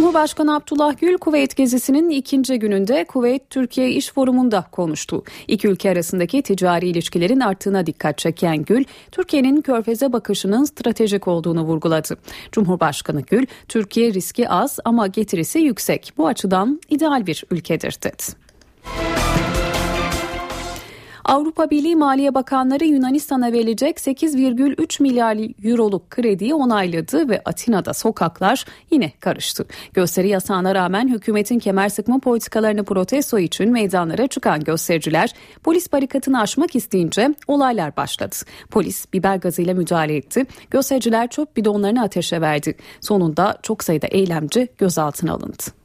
Cumhurbaşkanı Abdullah Gül Kuveyt gezisinin ikinci gününde Kuveyt Türkiye İş Forumu'nda konuştu. İki ülke arasındaki ticari ilişkilerin arttığına dikkat çeken Gül, Türkiye'nin körfeze bakışının stratejik olduğunu vurguladı. Cumhurbaşkanı Gül, Türkiye riski az ama getirisi yüksek. Bu açıdan ideal bir ülkedir dedi. Avrupa Birliği Maliye Bakanları Yunanistan'a verilecek 8,3 milyar euroluk krediyi onayladı ve Atina'da sokaklar yine karıştı. Gösteri yasağına rağmen hükümetin kemer sıkma politikalarını protesto için meydanlara çıkan göstericiler polis barikatını aşmak isteyince olaylar başladı. Polis biber gazıyla müdahale etti. Göstericiler çöp bidonlarını ateşe verdi. Sonunda çok sayıda eylemci gözaltına alındı.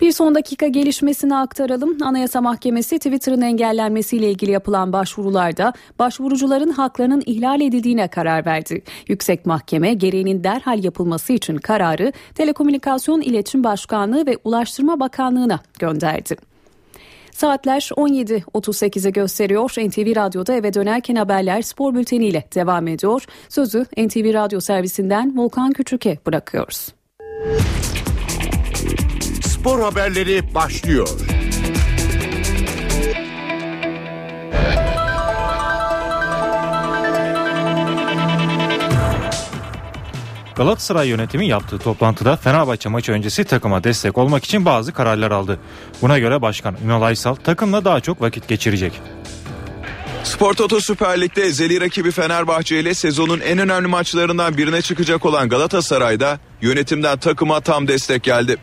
Bir son dakika gelişmesini aktaralım. Anayasa Mahkemesi Twitter'ın engellenmesiyle ilgili yapılan başvurularda başvurucuların haklarının ihlal edildiğine karar verdi. Yüksek Mahkeme gereğinin derhal yapılması için kararı Telekomünikasyon İletişim Başkanlığı ve Ulaştırma Bakanlığı'na gönderdi. Saatler 17.38'i gösteriyor. NTV Radyo'da eve dönerken haberler spor bülteniyle devam ediyor. Sözü NTV Radyo servisinden Volkan Küçük'e bırakıyoruz. Spor haberleri başlıyor. Galatasaray yönetimi yaptığı toplantıda Fenerbahçe maçı öncesi takıma destek olmak için bazı kararlar aldı. Buna göre Başkan Ünal Aysal takımla daha çok vakit geçirecek. Spor Toto Süper Lig'de ezeli rakibi Fenerbahçe ile sezonun en önemli maçlarından birine çıkacak olan Galatasaray'da yönetimden takıma tam destek geldi.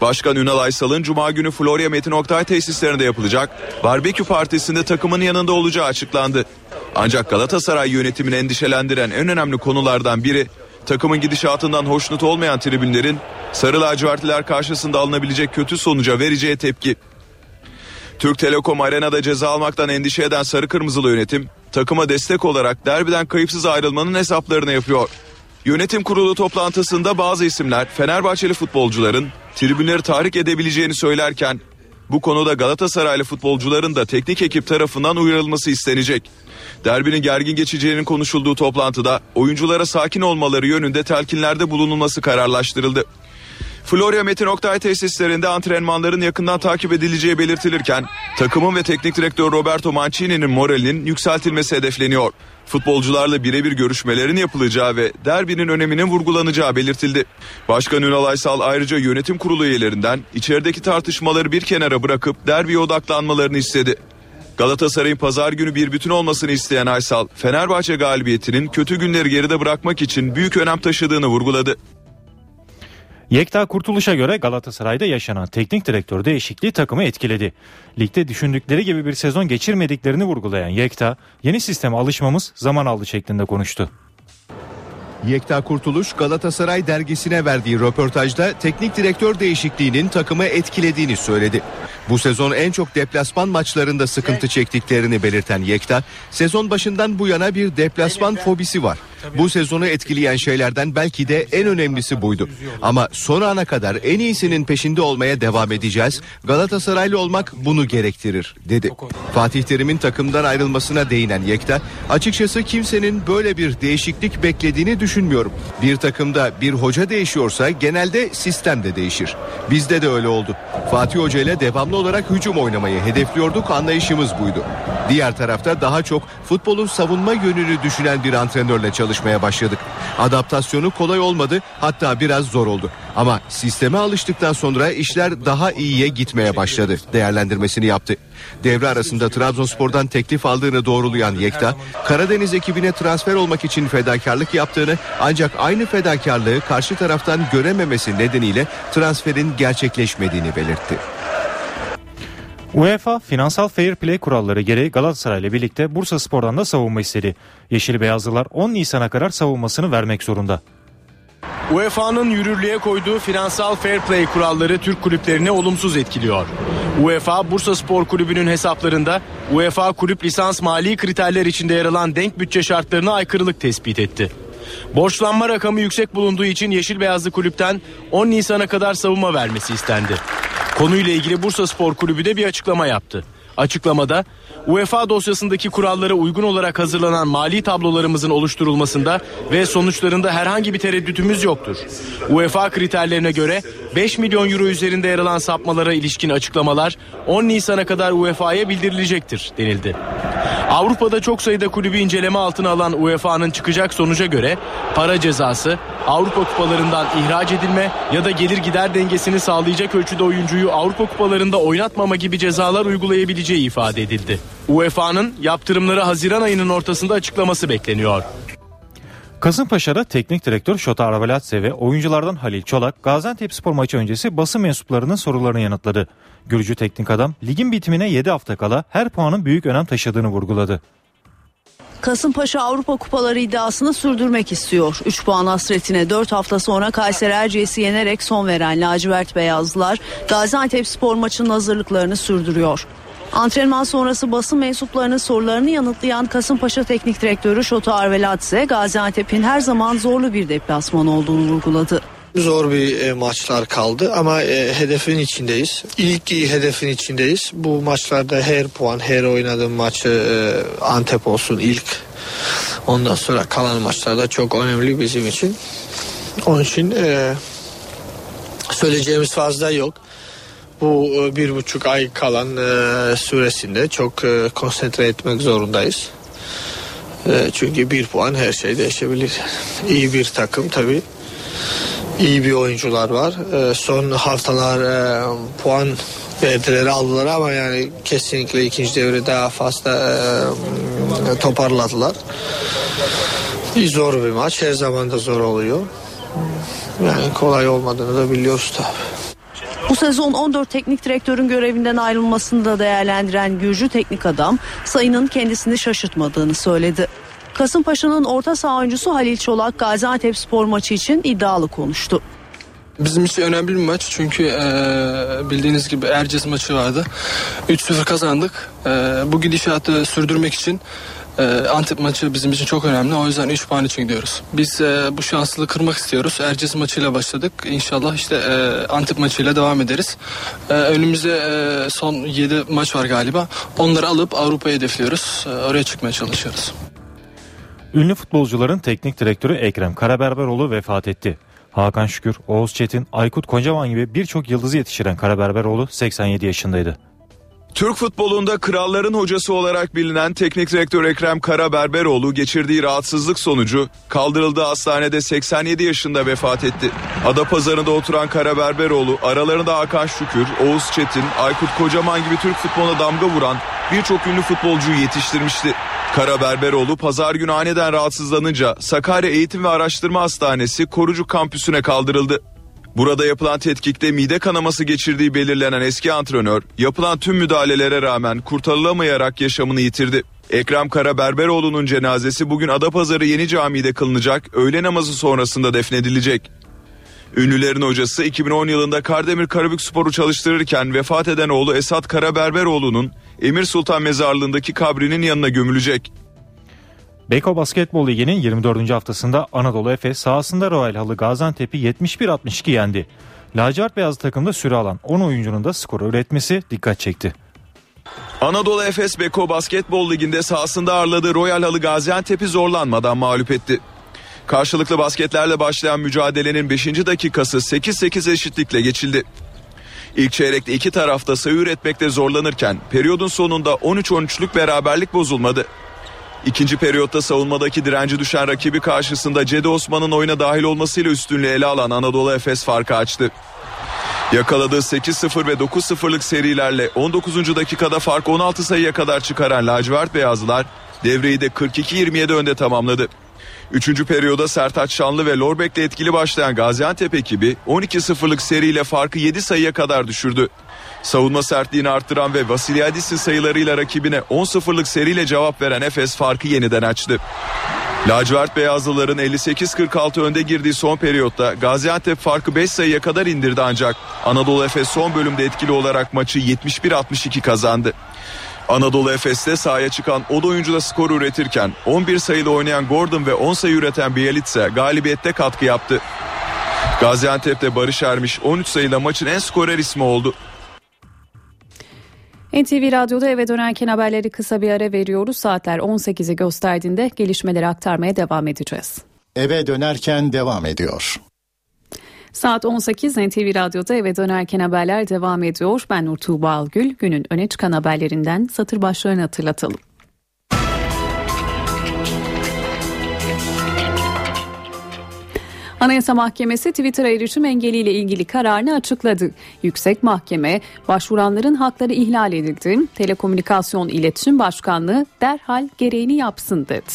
Başkan Ünal Aysal'ın Cuma günü Florya Metin Oktay tesislerinde yapılacak barbekü partisinde takımın yanında olacağı açıklandı. Ancak Galatasaray yönetimini endişelendiren en önemli konulardan biri takımın gidişatından hoşnut olmayan tribünlerin Sarı lacivertliler karşısında alınabilecek kötü sonuca vereceği tepki. Türk Telekom Arena'da ceza almaktan endişe eden Sarı Kırmızılı yönetim takıma destek olarak derbiden kayıpsız ayrılmanın hesaplarını yapıyor. Yönetim kurulu toplantısında bazı isimler Fenerbahçeli futbolcuların tribünleri tahrik edebileceğini söylerken bu konuda Galatasaraylı futbolcuların da teknik ekip tarafından uyarılması istenecek. Derbinin gergin geçeceğinin konuşulduğu toplantıda oyunculara sakin olmaları yönünde telkinlerde bulunulması kararlaştırıldı. Florya Metin Oktay tesislerinde antrenmanların yakından takip edileceği belirtilirken takımın ve teknik direktör Roberto Mancini'nin moralinin yükseltilmesi hedefleniyor. Futbolcularla birebir görüşmelerin yapılacağı ve derbinin öneminin vurgulanacağı belirtildi. Başkan Ünal Aysal ayrıca yönetim kurulu üyelerinden içerideki tartışmaları bir kenara bırakıp derbiye odaklanmalarını istedi. Galatasaray'ın pazar günü bir bütün olmasını isteyen Aysal, Fenerbahçe galibiyetinin kötü günleri geride bırakmak için büyük önem taşıdığını vurguladı. Yekta Kurtuluş'a göre Galatasaray'da yaşanan teknik direktör değişikliği takımı etkiledi. Ligde düşündükleri gibi bir sezon geçirmediklerini vurgulayan Yekta, yeni sisteme alışmamız zaman aldı şeklinde konuştu. Yekta Kurtuluş Galatasaray dergisine verdiği röportajda teknik direktör değişikliğinin takımı etkilediğini söyledi. Bu sezon en çok deplasman maçlarında sıkıntı çektiklerini belirten Yekta, sezon başından bu yana bir deplasman fobisi var. Bu sezonu etkileyen şeylerden belki de en önemlisi buydu. Ama son ana kadar en iyisinin peşinde olmaya devam edeceğiz. Galatasaraylı olmak bunu gerektirir dedi. Fatih Terim'in takımdan ayrılmasına değinen Yekta, açıkçası kimsenin böyle bir değişiklik beklediğini düşünmüyorum. Bir takımda bir hoca değişiyorsa genelde sistem de değişir. Bizde de öyle oldu. Fatih Hoca ile devamlı olarak hücum oynamayı hedefliyorduk anlayışımız buydu. Diğer tarafta daha çok futbolun savunma yönünü düşünen bir antrenörle çalışmaya başladık. Adaptasyonu kolay olmadı hatta biraz zor oldu. Ama sisteme alıştıktan sonra işler daha iyiye gitmeye başladı değerlendirmesini yaptı. Devre arasında Trabzonspor'dan teklif aldığını doğrulayan Yekta, Karadeniz ekibine transfer olmak için fedakarlık yaptığını ancak aynı fedakarlığı karşı taraftan görememesi nedeniyle transferin gerçekleşmediğini belirtti. UEFA finansal fair play kuralları gereği Galatasaray ile birlikte Bursa Spor'dan da savunma istedi. Yeşil Beyazlılar 10 Nisan'a kadar savunmasını vermek zorunda. UEFA'nın yürürlüğe koyduğu finansal fair play kuralları Türk kulüplerini olumsuz etkiliyor. UEFA Bursa Spor Kulübü'nün hesaplarında UEFA kulüp lisans mali kriterler içinde yer alan denk bütçe şartlarına aykırılık tespit etti. Borçlanma rakamı yüksek bulunduğu için Yeşil Beyazlı kulüpten 10 Nisan'a kadar savunma vermesi istendi. Konuyla ilgili Bursa Spor Kulübü de bir açıklama yaptı. Açıklamada UEFA dosyasındaki kurallara uygun olarak hazırlanan mali tablolarımızın oluşturulmasında ve sonuçlarında herhangi bir tereddütümüz yoktur. UEFA kriterlerine göre 5 milyon euro üzerinde yer alan sapmalara ilişkin açıklamalar 10 Nisan'a kadar UEFA'ya bildirilecektir denildi. Avrupa'da çok sayıda kulübü inceleme altına alan UEFA'nın çıkacak sonuca göre para cezası, Avrupa kupalarından ihraç edilme ya da gelir gider dengesini sağlayacak ölçüde oyuncuyu Avrupa kupalarında oynatmama gibi cezalar uygulayabileceği ifade edildi. UEFA'nın yaptırımları Haziran ayının ortasında açıklaması bekleniyor. Kasımpaşa'da teknik direktör Şota Arveladze ve oyunculardan Halil Çolak Gaziantep spor maçı öncesi basın mensuplarının sorularını yanıtladı. Gürcü teknik adam ligin bitimine 7 hafta kala her puanın büyük önem taşıdığını vurguladı. Kasımpaşa Avrupa Kupaları iddiasını sürdürmek istiyor. 3 puan hasretine 4 hafta sonra Kayseri Erciyes'i yenerek son veren lacivert beyazlılar Gaziantep spor maçının hazırlıklarını sürdürüyor. Antrenman sonrası basın mensuplarının sorularını yanıtlayan Kasımpaşa Teknik Direktörü Şoto Arveladze, Gaziantep'in her zaman zorlu bir deplasman olduğunu vurguladı. Zor bir e, maçlar kaldı ama e, hedefin içindeyiz. İlk iyi hedefin içindeyiz. Bu maçlarda her puan, her oynadığım maçı e, Antep olsun ilk. Ondan sonra kalan maçlarda çok önemli bizim için. Onun için e, söyleyeceğimiz fazla yok. Bu e, bir buçuk ay kalan e, süresinde çok e, konsantre etmek zorundayız. E, çünkü bir puan her şey değişebilir. İyi bir takım tabii iyi bir oyuncular var. E, son haftalar e, puan verdiler aldılar ama yani kesinlikle ikinci devre daha fazla e, toparladılar. Zor bir maç her zaman da zor oluyor. Yani kolay olmadığını da biliyoruz tabii. Bu sezon 14 teknik direktörün görevinden ayrılmasını da değerlendiren Gürcü teknik adam sayının kendisini şaşırtmadığını söyledi. Kasımpaşa'nın orta saha oyuncusu Halil Çolak Gaziantep spor maçı için iddialı konuştu. Bizim için önemli bir maç çünkü e, bildiğiniz gibi Erciyes maçı vardı. 3-0 kazandık. E, bu gidişatı sürdürmek için e, Antep maçı bizim için çok önemli. O yüzden 3 puan için gidiyoruz. Biz e, bu şanslı kırmak istiyoruz. Erciyes maçıyla başladık. İnşallah işte e, Antep maçıyla devam ederiz. E, önümüzde e, son 7 maç var galiba. Onları alıp Avrupa'yı hedefliyoruz. E, oraya çıkmaya çalışıyoruz. Ünlü futbolcuların teknik direktörü Ekrem Karaberberoğlu vefat etti. Hakan Şükür, Oğuz Çetin, Aykut Kocaman gibi birçok yıldızı yetiştiren Karaberberoğlu 87 yaşındaydı. Türk futbolunda kralların hocası olarak bilinen teknik direktör Ekrem Karaberberoğlu geçirdiği rahatsızlık sonucu kaldırıldığı hastanede 87 yaşında vefat etti. Adapazarı'nda oturan Karaberberoğlu aralarında Hakan Şükür, Oğuz Çetin, Aykut Kocaman gibi Türk futboluna damga vuran birçok ünlü futbolcuyu yetiştirmişti. Karaberberoğlu pazar günü aniden rahatsızlanınca Sakarya Eğitim ve Araştırma Hastanesi Korucu Kampüsü'ne kaldırıldı. Burada yapılan tetkikte mide kanaması geçirdiği belirlenen eski antrenör yapılan tüm müdahalelere rağmen kurtarılamayarak yaşamını yitirdi. Ekrem Karaberberoğlu'nun cenazesi bugün Adapazarı Yeni Camii'de kılınacak, öğle namazı sonrasında defnedilecek. Ünlülerin hocası 2010 yılında Kardemir Karabük Spor'u çalıştırırken vefat eden oğlu Esat Karaberberoğlu'nun Emir Sultan Mezarlığı'ndaki kabrinin yanına gömülecek. Beko Basketbol Ligi'nin 24. haftasında Anadolu Efes sahasında Royal Halı Gaziantep'i 71-62 yendi. Lacivert beyaz takımda süre alan 10 oyuncunun da skoru üretmesi dikkat çekti. Anadolu Efes Beko Basketbol Ligi'nde sahasında ağırladığı Royal Halı Gaziantep'i zorlanmadan mağlup etti. Karşılıklı basketlerle başlayan mücadelenin 5. dakikası 8-8 eşitlikle geçildi. İlk çeyrekte iki tarafta sayı üretmekte zorlanırken periyodun sonunda 13-13'lük beraberlik bozulmadı. İkinci periyotta savunmadaki direnci düşen rakibi karşısında Cedi Osman'ın oyuna dahil olmasıyla üstünlüğü ele alan Anadolu Efes farkı açtı. Yakaladığı 8-0 ve 9-0'lık serilerle 19. dakikada fark 16 sayıya kadar çıkaran lacivert beyazlılar devreyi de 42-27 önde tamamladı. Üçüncü periyoda Sertaç Şanlı ve Lorbek'le etkili başlayan Gaziantep ekibi 12-0'lık seriyle farkı 7 sayıya kadar düşürdü. Savunma sertliğini arttıran ve Vasilyadis'in sayılarıyla rakibine 10-0'lık seriyle cevap veren Efes farkı yeniden açtı. Lacivert Beyazlıların 58-46 önde girdiği son periyotta Gaziantep farkı 5 sayıya kadar indirdi ancak Anadolu Efes son bölümde etkili olarak maçı 71-62 kazandı. Anadolu Efes'te sahaya çıkan o da oyuncu da skor üretirken 11 sayılı oynayan Gordon ve 10 sayı üreten Bielitsa galibiyette katkı yaptı. Gaziantep'te Barış Ermiş 13 sayıyla maçın en skorer ismi oldu. NTV Radyo'da eve dönerken haberleri kısa bir ara veriyoruz. Saatler 18'i gösterdiğinde gelişmeleri aktarmaya devam edeceğiz. Eve dönerken devam ediyor. Saat 18 NTV Radyo'da eve dönerken haberler devam ediyor. Ben Nur Tuğba Algül. Günün öne çıkan haberlerinden satır başlarını hatırlatalım. Anayasa Mahkemesi Twitter'a erişim engeliyle ilgili kararını açıkladı. Yüksek Mahkeme başvuranların hakları ihlal edildi. Telekomünikasyon İletişim Başkanlığı derhal gereğini yapsın dedi.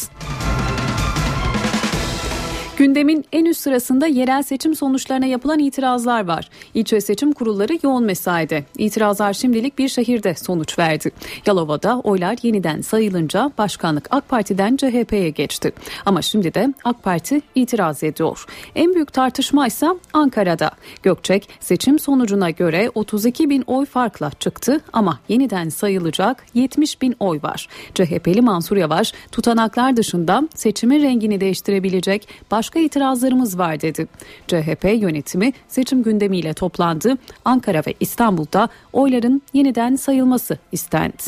Gündemin en üst sırasında yerel seçim sonuçlarına yapılan itirazlar var. İlçe seçim kurulları yoğun mesaide. İtirazlar şimdilik bir şehirde sonuç verdi. Yalova'da oylar yeniden sayılınca başkanlık AK Parti'den CHP'ye geçti. Ama şimdi de AK Parti itiraz ediyor. En büyük tartışma ise Ankara'da. Gökçek seçim sonucuna göre 32 bin oy farkla çıktı ama yeniden sayılacak 70 bin oy var. CHP'li Mansur Yavaş tutanaklar dışında seçimin rengini değiştirebilecek başka başka itirazlarımız var dedi. CHP yönetimi seçim gündemiyle toplandı. Ankara ve İstanbul'da oyların yeniden sayılması istendi.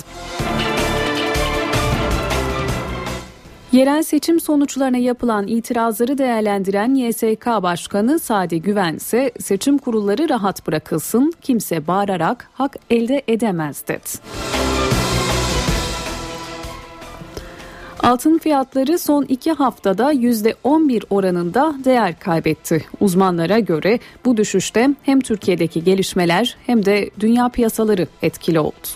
Yerel seçim sonuçlarına yapılan itirazları değerlendiren YSK Başkanı Sadi Güven ise seçim kurulları rahat bırakılsın, kimse bağırarak hak elde edemez dedi. Altın fiyatları son iki haftada %11 oranında değer kaybetti. Uzmanlara göre bu düşüşte hem Türkiye'deki gelişmeler hem de dünya piyasaları etkili oldu.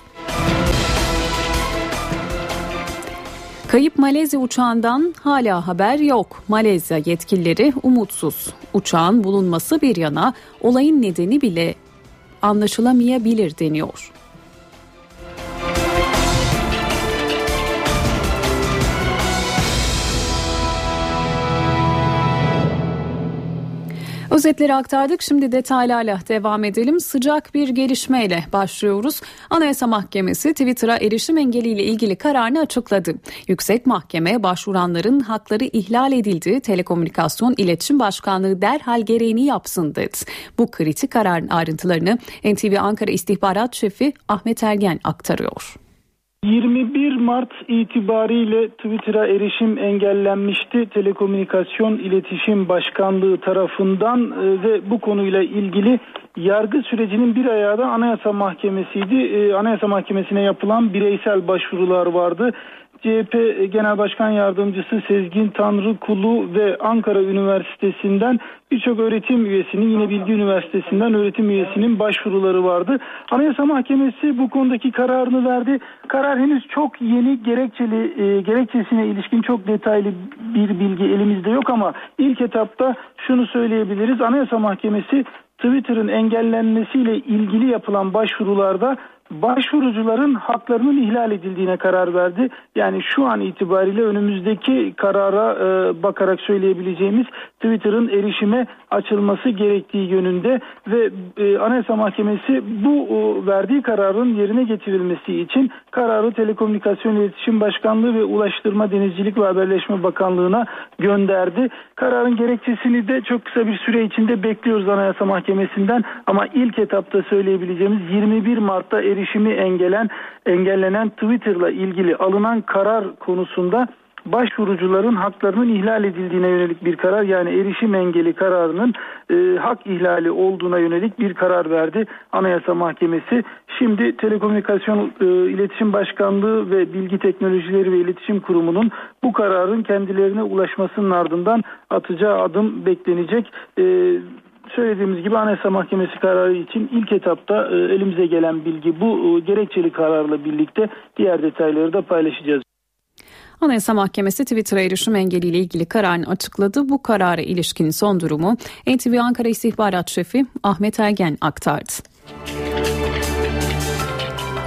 Kayıp Malezya uçağından hala haber yok. Malezya yetkilileri umutsuz. Uçağın bulunması bir yana olayın nedeni bile anlaşılamayabilir deniyor. Özetleri aktardık. Şimdi detaylarla devam edelim. Sıcak bir gelişmeyle başlıyoruz. Anayasa Mahkemesi Twitter'a erişim engeliyle ilgili kararını açıkladı. Yüksek Mahkeme başvuranların hakları ihlal edildi. Telekomünikasyon İletişim Başkanlığı derhal gereğini yapsın dedi. Bu kritik kararın ayrıntılarını NTV Ankara İstihbarat Şefi Ahmet Ergen aktarıyor. 21 Mart itibariyle Twitter'a erişim engellenmişti. Telekomünikasyon İletişim Başkanlığı tarafından e, ve bu konuyla ilgili yargı sürecinin bir ayağı da Anayasa Mahkemesi'ydi. E, Anayasa Mahkemesi'ne yapılan bireysel başvurular vardı. CHP Genel Başkan Yardımcısı Sezgin Tanrı Kulu ve Ankara Üniversitesi'nden birçok öğretim üyesinin yine Bilgi Üniversitesi'nden öğretim üyesinin başvuruları vardı. Anayasa Mahkemesi bu konudaki kararını verdi. Karar henüz çok yeni gerekçeli e, gerekçesine ilişkin çok detaylı bir bilgi elimizde yok ama ilk etapta şunu söyleyebiliriz. Anayasa Mahkemesi Twitter'ın engellenmesiyle ilgili yapılan başvurularda başvurucuların haklarının ihlal edildiğine karar verdi. Yani şu an itibariyle önümüzdeki karara e, bakarak söyleyebileceğimiz Twitter'ın erişime açılması gerektiği yönünde ve e, Anayasa Mahkemesi bu o, verdiği kararın yerine getirilmesi için kararı Telekomünikasyon İletişim Başkanlığı ve Ulaştırma Denizcilik ve Haberleşme Bakanlığı'na gönderdi. Kararın gerekçesini de çok kısa bir süre içinde bekliyoruz Anayasa Mahkemesi'nden ama ilk etapta söyleyebileceğimiz 21 Mart'ta erişimi engellen engellenen Twitter'la ilgili alınan karar konusunda başvurucuların haklarının ihlal edildiğine yönelik bir karar yani erişim engeli kararının e, hak ihlali olduğuna yönelik bir karar verdi Anayasa Mahkemesi. Şimdi Telekomünikasyon e, İletişim Başkanlığı ve Bilgi Teknolojileri ve İletişim Kurumu'nun bu kararın kendilerine ulaşmasının ardından atacağı adım beklenecek. E, söylediğimiz gibi Anayasa Mahkemesi kararı için ilk etapta e, elimize gelen bilgi bu e, gerekçeli kararla birlikte diğer detayları da paylaşacağız. Anayasa Mahkemesi Twitter'a erişim engeliyle ilgili kararını açıkladı. Bu karara ilişkin son durumu NTV Ankara İstihbarat Şefi Ahmet Ergen aktardı.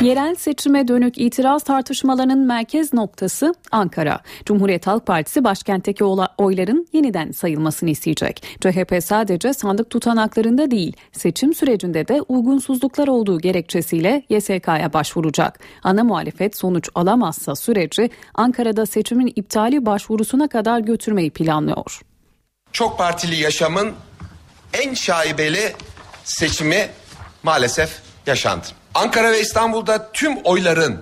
Yerel seçime dönük itiraz tartışmalarının merkez noktası Ankara. Cumhuriyet Halk Partisi başkentteki oyların yeniden sayılmasını isteyecek. CHP sadece sandık tutanaklarında değil, seçim sürecinde de uygunsuzluklar olduğu gerekçesiyle YSK'ya başvuracak. Ana muhalefet sonuç alamazsa süreci Ankara'da seçimin iptali başvurusuna kadar götürmeyi planlıyor. Çok partili yaşamın en şaibeli seçimi maalesef yaşandı. Ankara ve İstanbul'da tüm oyların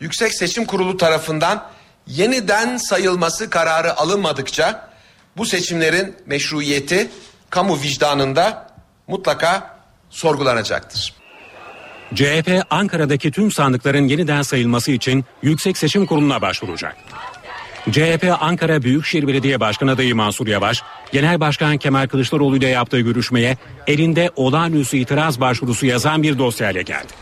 Yüksek Seçim Kurulu tarafından yeniden sayılması kararı alınmadıkça bu seçimlerin meşruiyeti kamu vicdanında mutlaka sorgulanacaktır. CHP Ankara'daki tüm sandıkların yeniden sayılması için Yüksek Seçim Kurulu'na başvuracak. CHP Ankara Büyükşehir Belediye Başkanı adayı Mansur Yavaş, Genel Başkan Kemal Kılıçdaroğlu ile yaptığı görüşmeye elinde olağanüstü itiraz başvurusu yazan bir dosyayla geldi.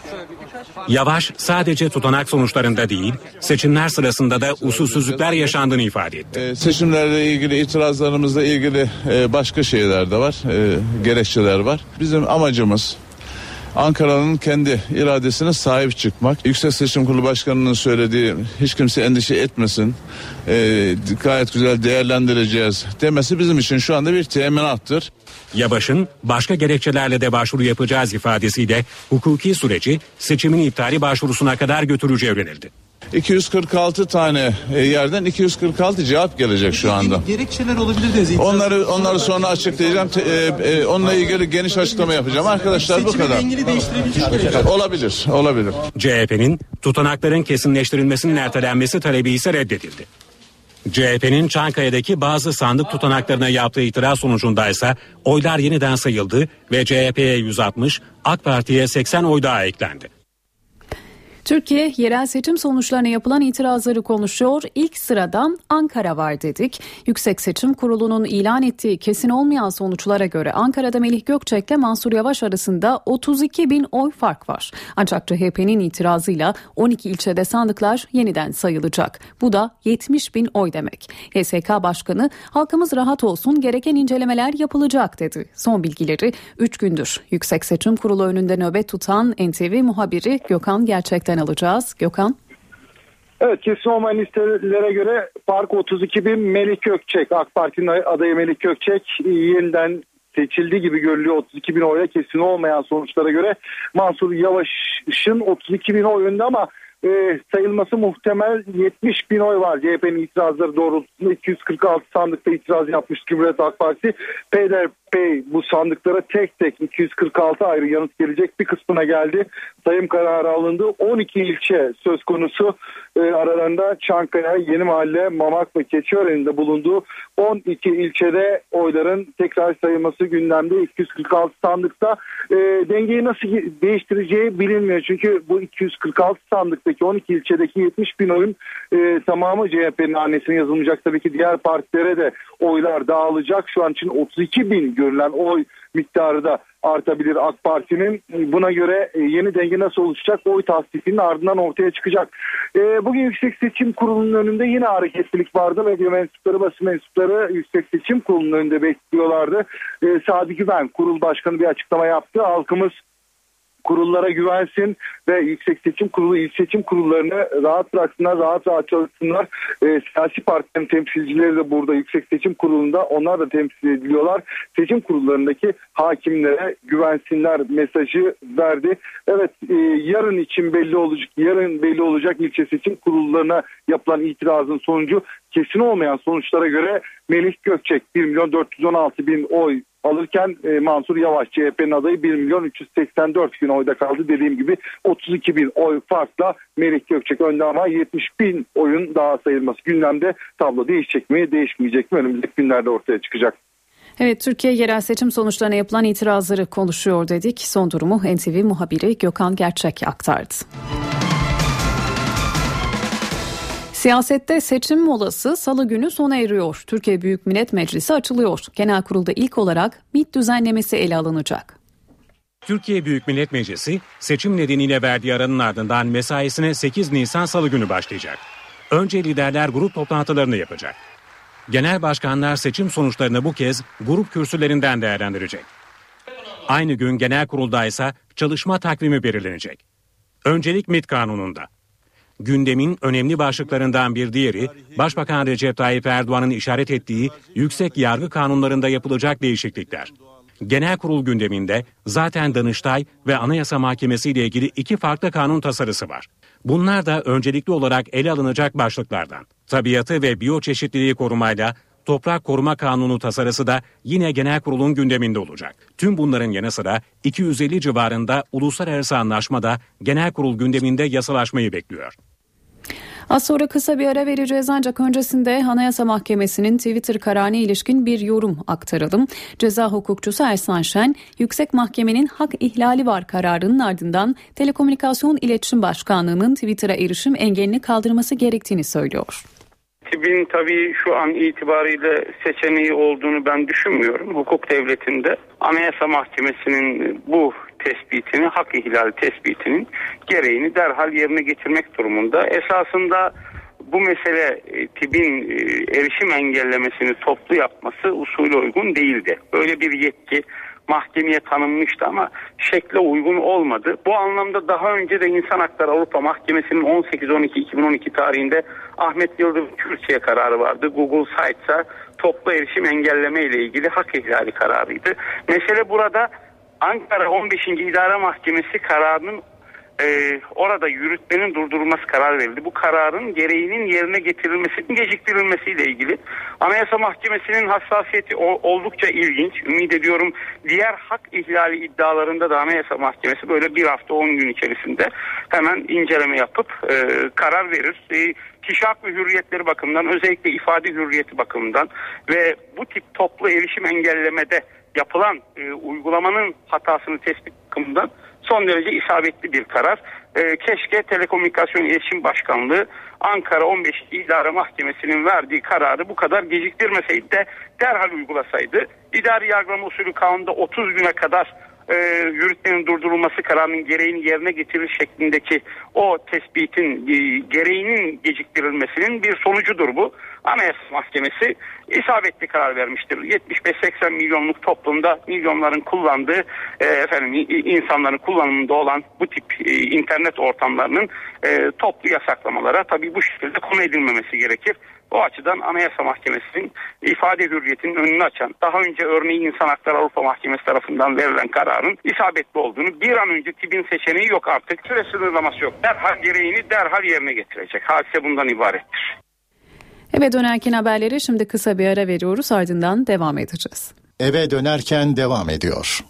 Yavaş sadece tutanak sonuçlarında değil, seçimler sırasında da usulsüzlükler yaşandığını ifade etti. Ee, seçimlerle ilgili itirazlarımızla ilgili e, başka şeyler de var, e, gerekçeler var. Bizim amacımız Ankara'nın kendi iradesine sahip çıkmak. Yüksek Seçim Kurulu Başkanı'nın söylediği hiç kimse endişe etmesin. E, gayet güzel değerlendireceğiz demesi bizim için şu anda bir teminattır. Yavaş'ın başka gerekçelerle de başvuru yapacağız ifadesiyle hukuki süreci seçimin iptali başvurusuna kadar götüreceği öğrenildi. 246 tane e, yerden 246 cevap gelecek şu anda. Gerekçeler olabilir dediniz. Onları onları sonra açıklayacağım. E, e, onunla ilgili geniş açıklama yapacağım. Arkadaşlar bu kadar. Olabilir, olabilir. CHP'nin tutanakların kesinleştirilmesinin ertelenmesi talebi ise reddedildi. CHP'nin Çankaya'daki bazı sandık tutanaklarına yaptığı itiraz sonucunda ise oylar yeniden sayıldı ve CHP'ye 160, AK Parti'ye 80 oy daha eklendi. Türkiye yerel seçim sonuçlarına yapılan itirazları konuşuyor. İlk sıradan Ankara var dedik. Yüksek Seçim Kurulu'nun ilan ettiği kesin olmayan sonuçlara göre Ankara'da Melih Gökçek ile Mansur Yavaş arasında 32 bin oy fark var. Ancak CHP'nin itirazıyla 12 ilçede sandıklar yeniden sayılacak. Bu da 70 bin oy demek. HSK Başkanı halkımız rahat olsun gereken incelemeler yapılacak dedi. Son bilgileri 3 gündür Yüksek Seçim Kurulu önünde nöbet tutan NTV muhabiri Gökhan Gerçekten alacağız. Gökhan. Evet kesin olmayan listelere göre fark 32 bin Melik Gökçek AK Parti'nin adayı Melik Gökçek yeniden seçildiği gibi görülüyor 32 bin oyla kesin olmayan sonuçlara göre Mansur Yavaş'ın 32 bin oy önünde ama e, sayılması muhtemel 70 bin oy var. CHP'nin itirazları doğrultusunda 246 sandıkta itiraz yapmış Cumhuriyet Halk Partisi. PDP bu sandıklara tek tek 246 ayrı yanıt gelecek bir kısmına geldi. Sayım kararı alındı. 12 ilçe söz konusu e, aralarında Çankaya, Yeni Mahalle, Mamak ve Keçiören'de bulunduğu 12 ilçede oyların tekrar sayılması gündemde 246 sandıkta. E, dengeyi nasıl değiştireceği bilinmiyor. Çünkü bu 246 sandıktaki 12 ilçedeki 70 bin oyun e, tamamı CHP'nin hanesine yazılmayacak. Tabii ki diğer partilere de oylar dağılacak. Şu an için 32 bin görülen oy miktarı da artabilir AK Parti'nin. Buna göre e, yeni denge nasıl oluşacak oy tahsisinin ardından ortaya çıkacak. E, bugün Yüksek Seçim Kurulu'nun önünde yine hareketlilik vardı. Medya mensupları, basın mensupları Yüksek Seçim Kurulu'nun önünde bekliyorlardı. E, Sadi Güven kurul başkanı bir açıklama yaptı. Halkımız kurullara güvensin ve Yüksek Seçim Kurulu, il seçim kurullarını rahat bıraksınlar, rahat rahat çalışsınlar. E, siyasi partilerin temsilcileri de burada Yüksek Seçim Kurulu'nda onlar da temsil ediliyorlar. Seçim kurullarındaki hakimlere güvensinler mesajı verdi. Evet e, yarın için belli olacak, yarın belli olacak ilçe seçim kurullarına yapılan itirazın sonucu kesin olmayan sonuçlara göre Melih Gökçek 1 milyon 416 bin oy alırken e, Mansur Yavaş CHP'nin adayı 1 milyon 384 bin oyda kaldı. Dediğim gibi 32 bin oy farkla Melih Gökçek önde ama 70 bin oyun daha sayılması gündemde tablo değişecek mi değişmeyecek mi önümüzdeki günlerde ortaya çıkacak. Evet Türkiye yerel seçim sonuçlarına yapılan itirazları konuşuyor dedik. Son durumu NTV muhabiri Gökhan Gerçek aktardı. Siyasette seçim molası salı günü sona eriyor. Türkiye Büyük Millet Meclisi açılıyor. Genel kurulda ilk olarak MİT düzenlemesi ele alınacak. Türkiye Büyük Millet Meclisi seçim nedeniyle verdiği aranın ardından mesaisine 8 Nisan salı günü başlayacak. Önce liderler grup toplantılarını yapacak. Genel başkanlar seçim sonuçlarını bu kez grup kürsülerinden değerlendirecek. Aynı gün genel kurulda ise çalışma takvimi belirlenecek. Öncelik MİT kanununda. Gündemin önemli başlıklarından bir diğeri Başbakan Recep Tayyip Erdoğan'ın işaret ettiği yüksek yargı kanunlarında yapılacak değişiklikler. Genel kurul gündeminde zaten Danıştay ve Anayasa Mahkemesi ile ilgili iki farklı kanun tasarısı var. Bunlar da öncelikli olarak ele alınacak başlıklardan. Tabiatı ve biyoçeşitliliği korumayla Toprak Koruma Kanunu tasarısı da yine genel kurulun gündeminde olacak. Tüm bunların yanı sıra 250 civarında uluslararası anlaşma da genel kurul gündeminde yasalaşmayı bekliyor. Az sonra kısa bir ara vereceğiz ancak öncesinde Anayasa Mahkemesi'nin Twitter kararına ilişkin bir yorum aktaralım. Ceza hukukçusu Ersan Şen, Yüksek Mahkemenin hak ihlali var kararının ardından Telekomünikasyon İletişim Başkanlığı'nın Twitter'a erişim engelini kaldırması gerektiğini söylüyor. TİB'in tabii şu an itibariyle seçeneği olduğunu ben düşünmüyorum. Hukuk devletinde Anayasa Mahkemesi'nin bu tespitini, hak ihlali tespitinin gereğini derhal yerine getirmek durumunda. Esasında bu mesele e, TİB'in e, erişim engellemesini toplu yapması usulü uygun değildi. Böyle bir yetki mahkemeye tanınmıştı ama şekle uygun olmadı. Bu anlamda daha önce de İnsan Hakları Avrupa Mahkemesi'nin 18-12-2012 tarihinde Ahmet Yıldırım Kürtçe'ye kararı vardı. Google Sites'a toplu erişim engelleme ile ilgili hak ihlali kararıydı. Mesele burada Ankara 15. İdare Mahkemesi kararının e, orada yürütmenin durdurulması karar verildi. Bu kararın gereğinin yerine getirilmesinin geciktirilmesiyle ilgili. Anayasa Mahkemesi'nin hassasiyeti o, oldukça ilginç. Ümit ediyorum diğer hak ihlali iddialarında da Anayasa Mahkemesi böyle bir hafta 10 gün içerisinde hemen inceleme yapıp e, karar verir. E, kişi hak ve hürriyetleri bakımından özellikle ifade hürriyeti bakımından ve bu tip toplu erişim engellemede yapılan e, uygulamanın hatasını tespit bakımından son derece isabetli bir karar. E, keşke Telekomünikasyon İletişim Başkanlığı Ankara 15 İdare Mahkemesi'nin verdiği kararı bu kadar geciktirmeseydi de derhal uygulasaydı. İdari yargılama usulü kanunda 30 güne kadar e, yürütmenin durdurulması kararının gereğini yerine getirir şeklindeki o tespitin e, gereğinin geciktirilmesinin bir sonucudur bu. Anayasa Mahkemesi isabetli karar vermiştir. 75-80 milyonluk toplumda milyonların kullandığı e, efendim insanların kullanımında olan bu tip e, internet ortamlarının e, toplu yasaklamalara tabii bu şekilde konu edilmemesi gerekir. O açıdan Anayasa Mahkemesi'nin ifade hürriyetinin önünü açan, daha önce örneğin İnsan Hakları Avrupa Mahkemesi tarafından verilen kararın isabetli olduğunu, bir an önce TİB'in seçeneği yok artık, süre sınırlaması yok. Derhal gereğini derhal yerine getirecek. Hadise bundan ibarettir. Eve dönerken haberleri şimdi kısa bir ara veriyoruz ardından devam edeceğiz. Eve dönerken devam ediyor.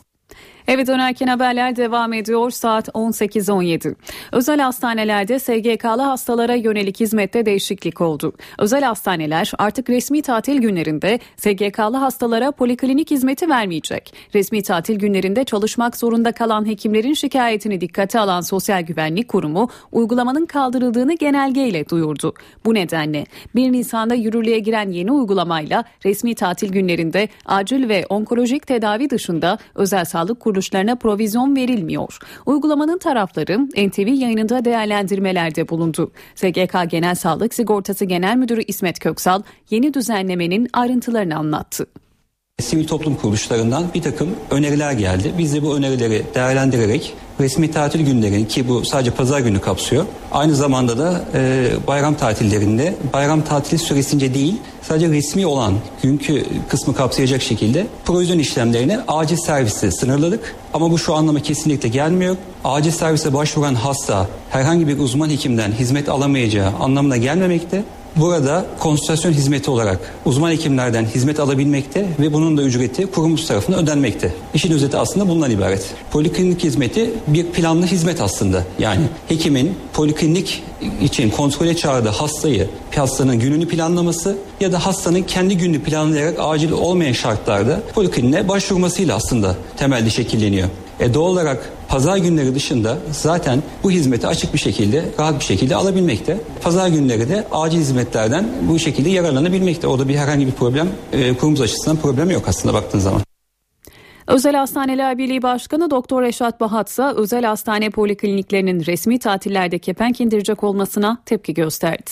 Eve dönerken haberler devam ediyor saat 18.17. Özel hastanelerde SGK'lı hastalara yönelik hizmette değişiklik oldu. Özel hastaneler artık resmi tatil günlerinde SGK'lı hastalara poliklinik hizmeti vermeyecek. Resmi tatil günlerinde çalışmak zorunda kalan hekimlerin şikayetini dikkate alan Sosyal Güvenlik Kurumu uygulamanın kaldırıldığını genelgeyle duyurdu. Bu nedenle 1 Nisan'da yürürlüğe giren yeni uygulamayla resmi tatil günlerinde acil ve onkolojik tedavi dışında özel sağlık kuruluşları kuruluşlarına provizyon verilmiyor. Uygulamanın tarafları NTV yayınında değerlendirmelerde bulundu. SGK Genel Sağlık Sigortası Genel Müdürü İsmet Köksal yeni düzenlemenin ayrıntılarını anlattı. Sivil toplum kuruluşlarından bir takım öneriler geldi. Biz de bu önerileri değerlendirerek resmi tatil günlerini ki bu sadece pazar günü kapsıyor. Aynı zamanda da e, bayram tatillerinde bayram tatili süresince değil sadece resmi olan günkü kısmı kapsayacak şekilde provizyon işlemlerini acil serviste sınırladık. Ama bu şu anlama kesinlikle gelmiyor. Acil servise başvuran hasta herhangi bir uzman hekimden hizmet alamayacağı anlamına gelmemekte. Burada konsültasyon hizmeti olarak uzman hekimlerden hizmet alabilmekte ve bunun da ücreti kurumumuz tarafından ödenmekte. İşin özeti aslında bundan ibaret. Poliklinik hizmeti bir planlı hizmet aslında. Yani hekimin poliklinik için kontrole çağırdığı hastayı, hastanın gününü planlaması ya da hastanın kendi gününü planlayarak acil olmayan şartlarda polikliniğe başvurmasıyla aslında temelde şekilleniyor. E doğal olarak pazar günleri dışında zaten bu hizmeti açık bir şekilde, rahat bir şekilde alabilmekte. Pazar günleri de acil hizmetlerden bu şekilde yararlanabilmekte. Orada bir herhangi bir problem, e, kurumumuz açısından problem yok aslında baktığın zaman. Özel Hastaneler Birliği Başkanı Doktor Reşat Bahat ise özel hastane polikliniklerinin resmi tatillerde kepenk indirecek olmasına tepki gösterdi.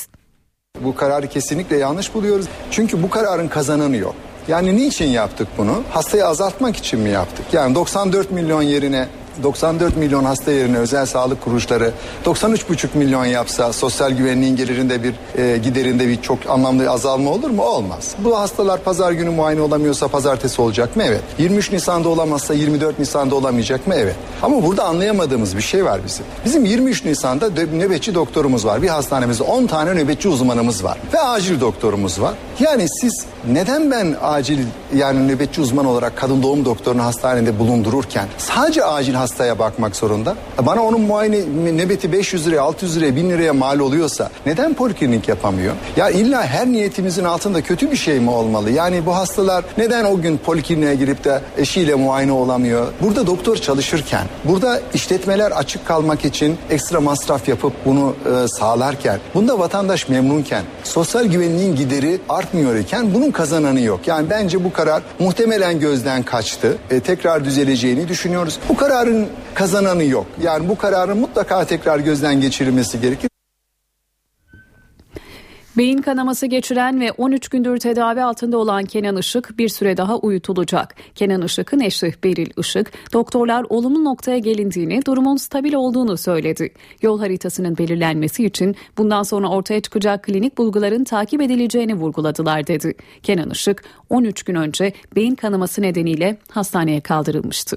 Bu kararı kesinlikle yanlış buluyoruz. Çünkü bu kararın kazananı yok. Yani niçin yaptık bunu? Hastayı azaltmak için mi yaptık? Yani 94 milyon yerine 94 milyon hasta yerine özel sağlık kuruluşları 93,5 milyon yapsa sosyal güvenliğin gelirinde bir e, giderinde bir çok anlamlı azalma olur mu? Olmaz. Bu hastalar pazar günü muayene olamıyorsa pazartesi olacak mı? Evet. 23 Nisan'da olamazsa 24 Nisan'da olamayacak mı? Evet. Ama burada anlayamadığımız bir şey var bizim. Bizim 23 Nisan'da nöbetçi doktorumuz var. Bir hastanemizde 10 tane nöbetçi uzmanımız var. Ve acil doktorumuz var. Yani siz neden ben acil yani nöbetçi uzman olarak kadın doğum doktorunu hastanede bulundururken sadece acil hastaya bakmak zorunda? Bana onun muayene nöbeti 500 liraya, 600 liraya, 1000 liraya mal oluyorsa neden poliklinik yapamıyor? Ya illa her niyetimizin altında kötü bir şey mi olmalı? Yani bu hastalar neden o gün polikliniğe girip de eşiyle muayene olamıyor? Burada doktor çalışırken, burada işletmeler açık kalmak için ekstra masraf yapıp bunu e, sağlarken, bunda vatandaş memnunken, sosyal güvenliğin gideri artmıyor iken bunun kazananı yok. Yani bence bu karar muhtemelen gözden kaçtı. E, tekrar düzeleceğini düşünüyoruz. Bu kararın kazananı yok. Yani bu kararın mutlaka tekrar gözden geçirilmesi gerekir. Beyin kanaması geçiren ve 13 gündür tedavi altında olan Kenan Işık bir süre daha uyutulacak. Kenan Işık'ın eşi Beril Işık, doktorlar olumlu noktaya gelindiğini, durumun stabil olduğunu söyledi. Yol haritasının belirlenmesi için bundan sonra ortaya çıkacak klinik bulguların takip edileceğini vurguladılar dedi. Kenan Işık 13 gün önce beyin kanaması nedeniyle hastaneye kaldırılmıştı.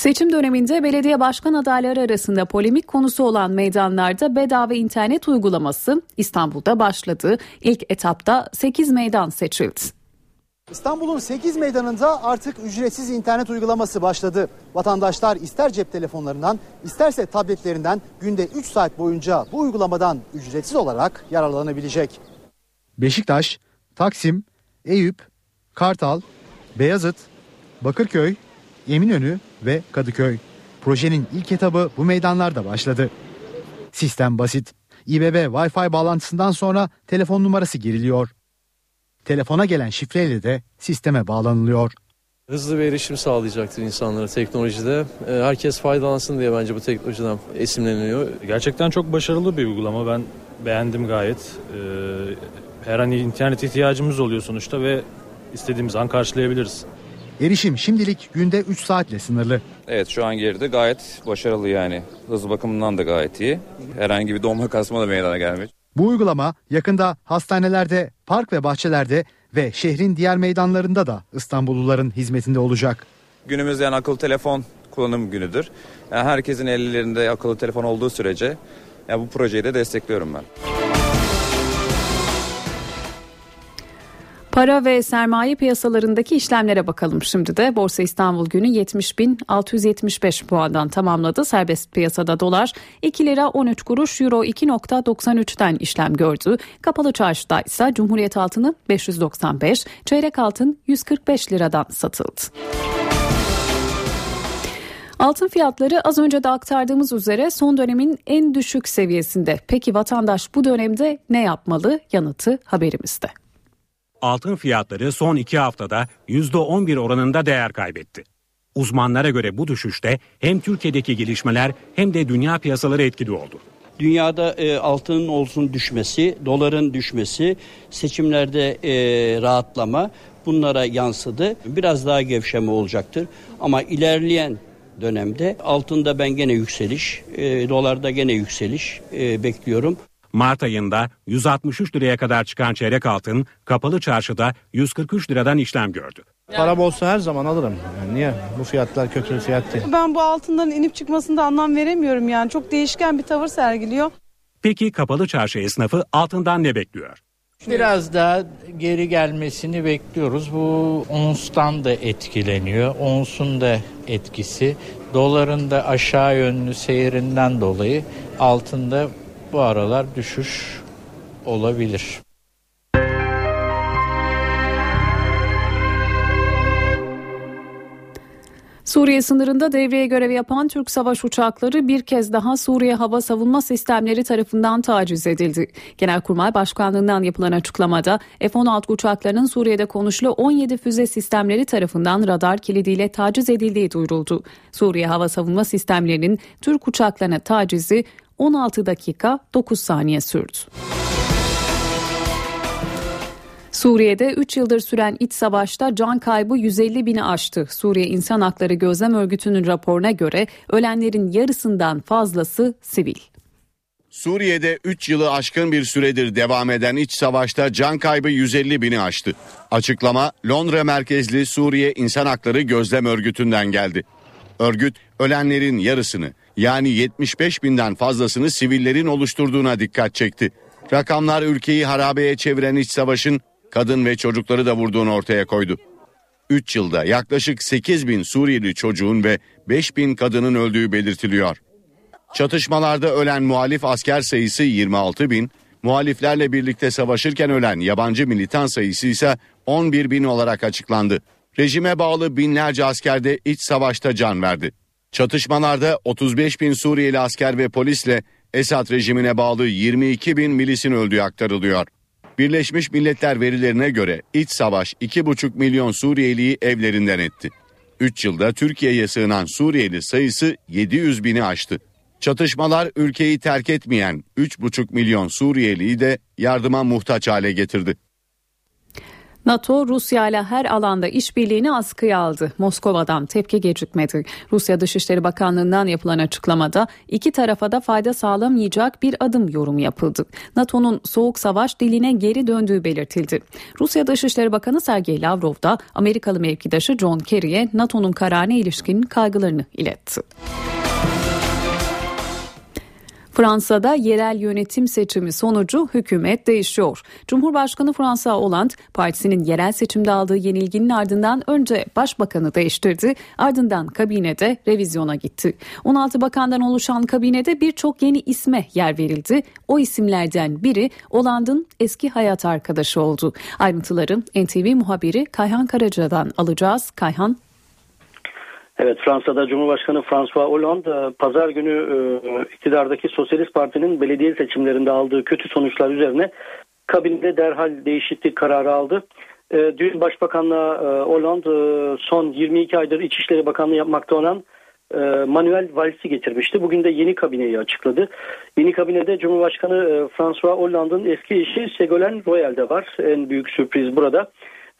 Seçim döneminde belediye başkan adayları arasında polemik konusu olan meydanlarda bedava internet uygulaması İstanbul'da başladı. İlk etapta 8 meydan seçildi. İstanbul'un 8 meydanında artık ücretsiz internet uygulaması başladı. Vatandaşlar ister cep telefonlarından isterse tabletlerinden günde 3 saat boyunca bu uygulamadan ücretsiz olarak yararlanabilecek. Beşiktaş, Taksim, Eyüp, Kartal, Beyazıt, Bakırköy, Eminönü ve Kadıköy. Projenin ilk etabı bu meydanlarda başladı. Sistem basit. İBB Wi-Fi bağlantısından sonra telefon numarası giriliyor. Telefona gelen şifreyle de sisteme bağlanılıyor. Hızlı bir erişim sağlayacaktır insanlara teknolojide. Ee, Herkes faydalansın diye bence bu teknolojiden esimleniyor. Gerçekten çok başarılı bir uygulama. Ben beğendim gayet. Ee, her an internet ihtiyacımız oluyor sonuçta ve istediğimiz an karşılayabiliriz. Erişim şimdilik günde 3 saatle sınırlı. Evet şu an geride gayet başarılı yani. Hız bakımından da gayet iyi. Herhangi bir donma kasma da meydana gelmiyor. Bu uygulama yakında hastanelerde, park ve bahçelerde ve şehrin diğer meydanlarında da İstanbulluların hizmetinde olacak. Günümüzde yani akıllı telefon kullanım günüdür. Yani herkesin ellerinde akıllı telefon olduğu sürece yani bu projeyi de destekliyorum ben. Para ve sermaye piyasalarındaki işlemlere bakalım şimdi de. Borsa İstanbul günü 70.675 puandan tamamladı. Serbest piyasada dolar 2 lira 13 kuruş, euro 2.93'ten işlem gördü. Kapalı çarşıda ise Cumhuriyet altını 595, çeyrek altın 145 liradan satıldı. Altın fiyatları az önce de aktardığımız üzere son dönemin en düşük seviyesinde. Peki vatandaş bu dönemde ne yapmalı? Yanıtı haberimizde. Altın fiyatları son iki haftada %11 oranında değer kaybetti. Uzmanlara göre bu düşüşte hem Türkiye'deki gelişmeler hem de dünya piyasaları etkili oldu. dünyada e, altının olsun düşmesi, doların düşmesi, seçimlerde e, rahatlama bunlara yansıdı. Biraz daha gevşeme olacaktır. Ama ilerleyen dönemde altında ben gene yükseliş, e, dolarda gene yükseliş e, bekliyorum. Mart ayında 163 liraya kadar çıkan çeyrek altın kapalı çarşıda 143 liradan işlem gördü. Param olsa her zaman alırım. Yani niye? Bu fiyatlar kötü bir fiyat değil. Ben bu altınların inip çıkmasında anlam veremiyorum yani. Çok değişken bir tavır sergiliyor. Peki kapalı çarşı esnafı altından ne bekliyor? Biraz daha geri gelmesini bekliyoruz. Bu onstan da etkileniyor. Onsun da etkisi. Doların da aşağı yönlü seyrinden dolayı altında bu aralar düşüş olabilir. Suriye sınırında devreye görev yapan Türk savaş uçakları bir kez daha Suriye Hava Savunma Sistemleri tarafından taciz edildi. Genelkurmay Başkanlığından yapılan açıklamada F-16 uçaklarının Suriye'de konuşulu 17 füze sistemleri tarafından radar kilidiyle taciz edildiği duyuruldu. Suriye Hava Savunma Sistemlerinin Türk uçaklarına tacizi 16 dakika 9 saniye sürdü. Suriye'de 3 yıldır süren iç savaşta can kaybı 150 bini aştı. Suriye İnsan Hakları Gözlem Örgütü'nün raporuna göre ölenlerin yarısından fazlası sivil. Suriye'de 3 yılı aşkın bir süredir devam eden iç savaşta can kaybı 150 bini aştı. Açıklama Londra merkezli Suriye İnsan Hakları Gözlem Örgütü'nden geldi. Örgüt ölenlerin yarısını yani 75 binden fazlasını sivillerin oluşturduğuna dikkat çekti. Rakamlar ülkeyi harabeye çeviren iç savaşın kadın ve çocukları da vurduğunu ortaya koydu. 3 yılda yaklaşık 8 bin Suriyeli çocuğun ve 5 bin kadının öldüğü belirtiliyor. Çatışmalarda ölen muhalif asker sayısı 26 bin, muhaliflerle birlikte savaşırken ölen yabancı militan sayısı ise 11 bin olarak açıklandı. Rejime bağlı binlerce asker de iç savaşta can verdi. Çatışmalarda 35 bin Suriyeli asker ve polisle Esad rejimine bağlı 22 bin milisin öldüğü aktarılıyor. Birleşmiş Milletler verilerine göre iç savaş 2,5 milyon Suriyeliyi evlerinden etti. 3 yılda Türkiye'ye sığınan Suriyeli sayısı 700 bini aştı. Çatışmalar ülkeyi terk etmeyen 3,5 milyon Suriyeliyi de yardıma muhtaç hale getirdi. NATO Rusya ile her alanda işbirliğini askıya aldı. Moskova'dan tepki gecikmedi. Rusya Dışişleri Bakanlığı'ndan yapılan açıklamada iki tarafa da fayda sağlamayacak bir adım yorum yapıldı. NATO'nun soğuk savaş diline geri döndüğü belirtildi. Rusya Dışişleri Bakanı Sergey Lavrov da Amerikalı mevkidaşı John Kerry'e NATO'nun kararına ilişkin kaygılarını iletti. Fransa'da yerel yönetim seçimi sonucu hükümet değişiyor. Cumhurbaşkanı François Hollande partisinin yerel seçimde aldığı yenilginin ardından önce başbakanı değiştirdi ardından kabinede revizyona gitti. 16 bakandan oluşan kabinede birçok yeni isme yer verildi. O isimlerden biri Hollande'ın eski hayat arkadaşı oldu. Ayrıntıları NTV muhabiri Kayhan Karaca'dan alacağız. Kayhan Evet Fransa'da Cumhurbaşkanı François Hollande e, pazar günü e, iktidardaki Sosyalist Parti'nin belediye seçimlerinde aldığı kötü sonuçlar üzerine kabinede derhal değişiklik kararı aldı. E, dün Başbakanlığa Hollande son 22 aydır İçişleri Bakanlığı yapmakta olan Manuel Vals'i getirmişti. Bugün de yeni kabineyi açıkladı. Yeni kabinede Cumhurbaşkanı François Hollande'ın eski eşi Ségolène Royal de var. En büyük sürpriz burada.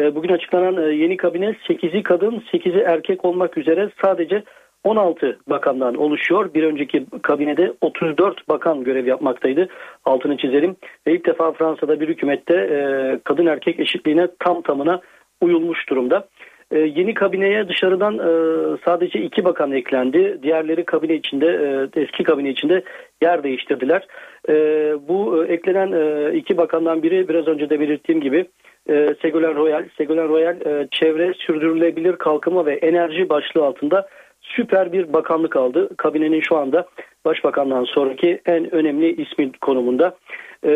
E, bugün açıklanan e, yeni kabine 8'i kadın 8'i erkek olmak üzere sadece 16 bakandan oluşuyor. Bir önceki kabinede 34 bakan görev yapmaktaydı. Altını çizelim. Ve ilk defa Fransa'da bir hükümette e, kadın erkek eşitliğine tam tamına uyulmuş durumda. Yeni kabineye dışarıdan sadece iki bakan eklendi. Diğerleri kabine içinde, eski kabine içinde yer değiştirdiler. Bu eklenen iki bakandan biri biraz önce de belirttiğim gibi e, Royal. Ségolène Royal e, çevre sürdürülebilir kalkınma ve enerji başlığı altında süper bir bakanlık aldı. Kabinenin şu anda başbakandan sonraki en önemli ismi konumunda. E,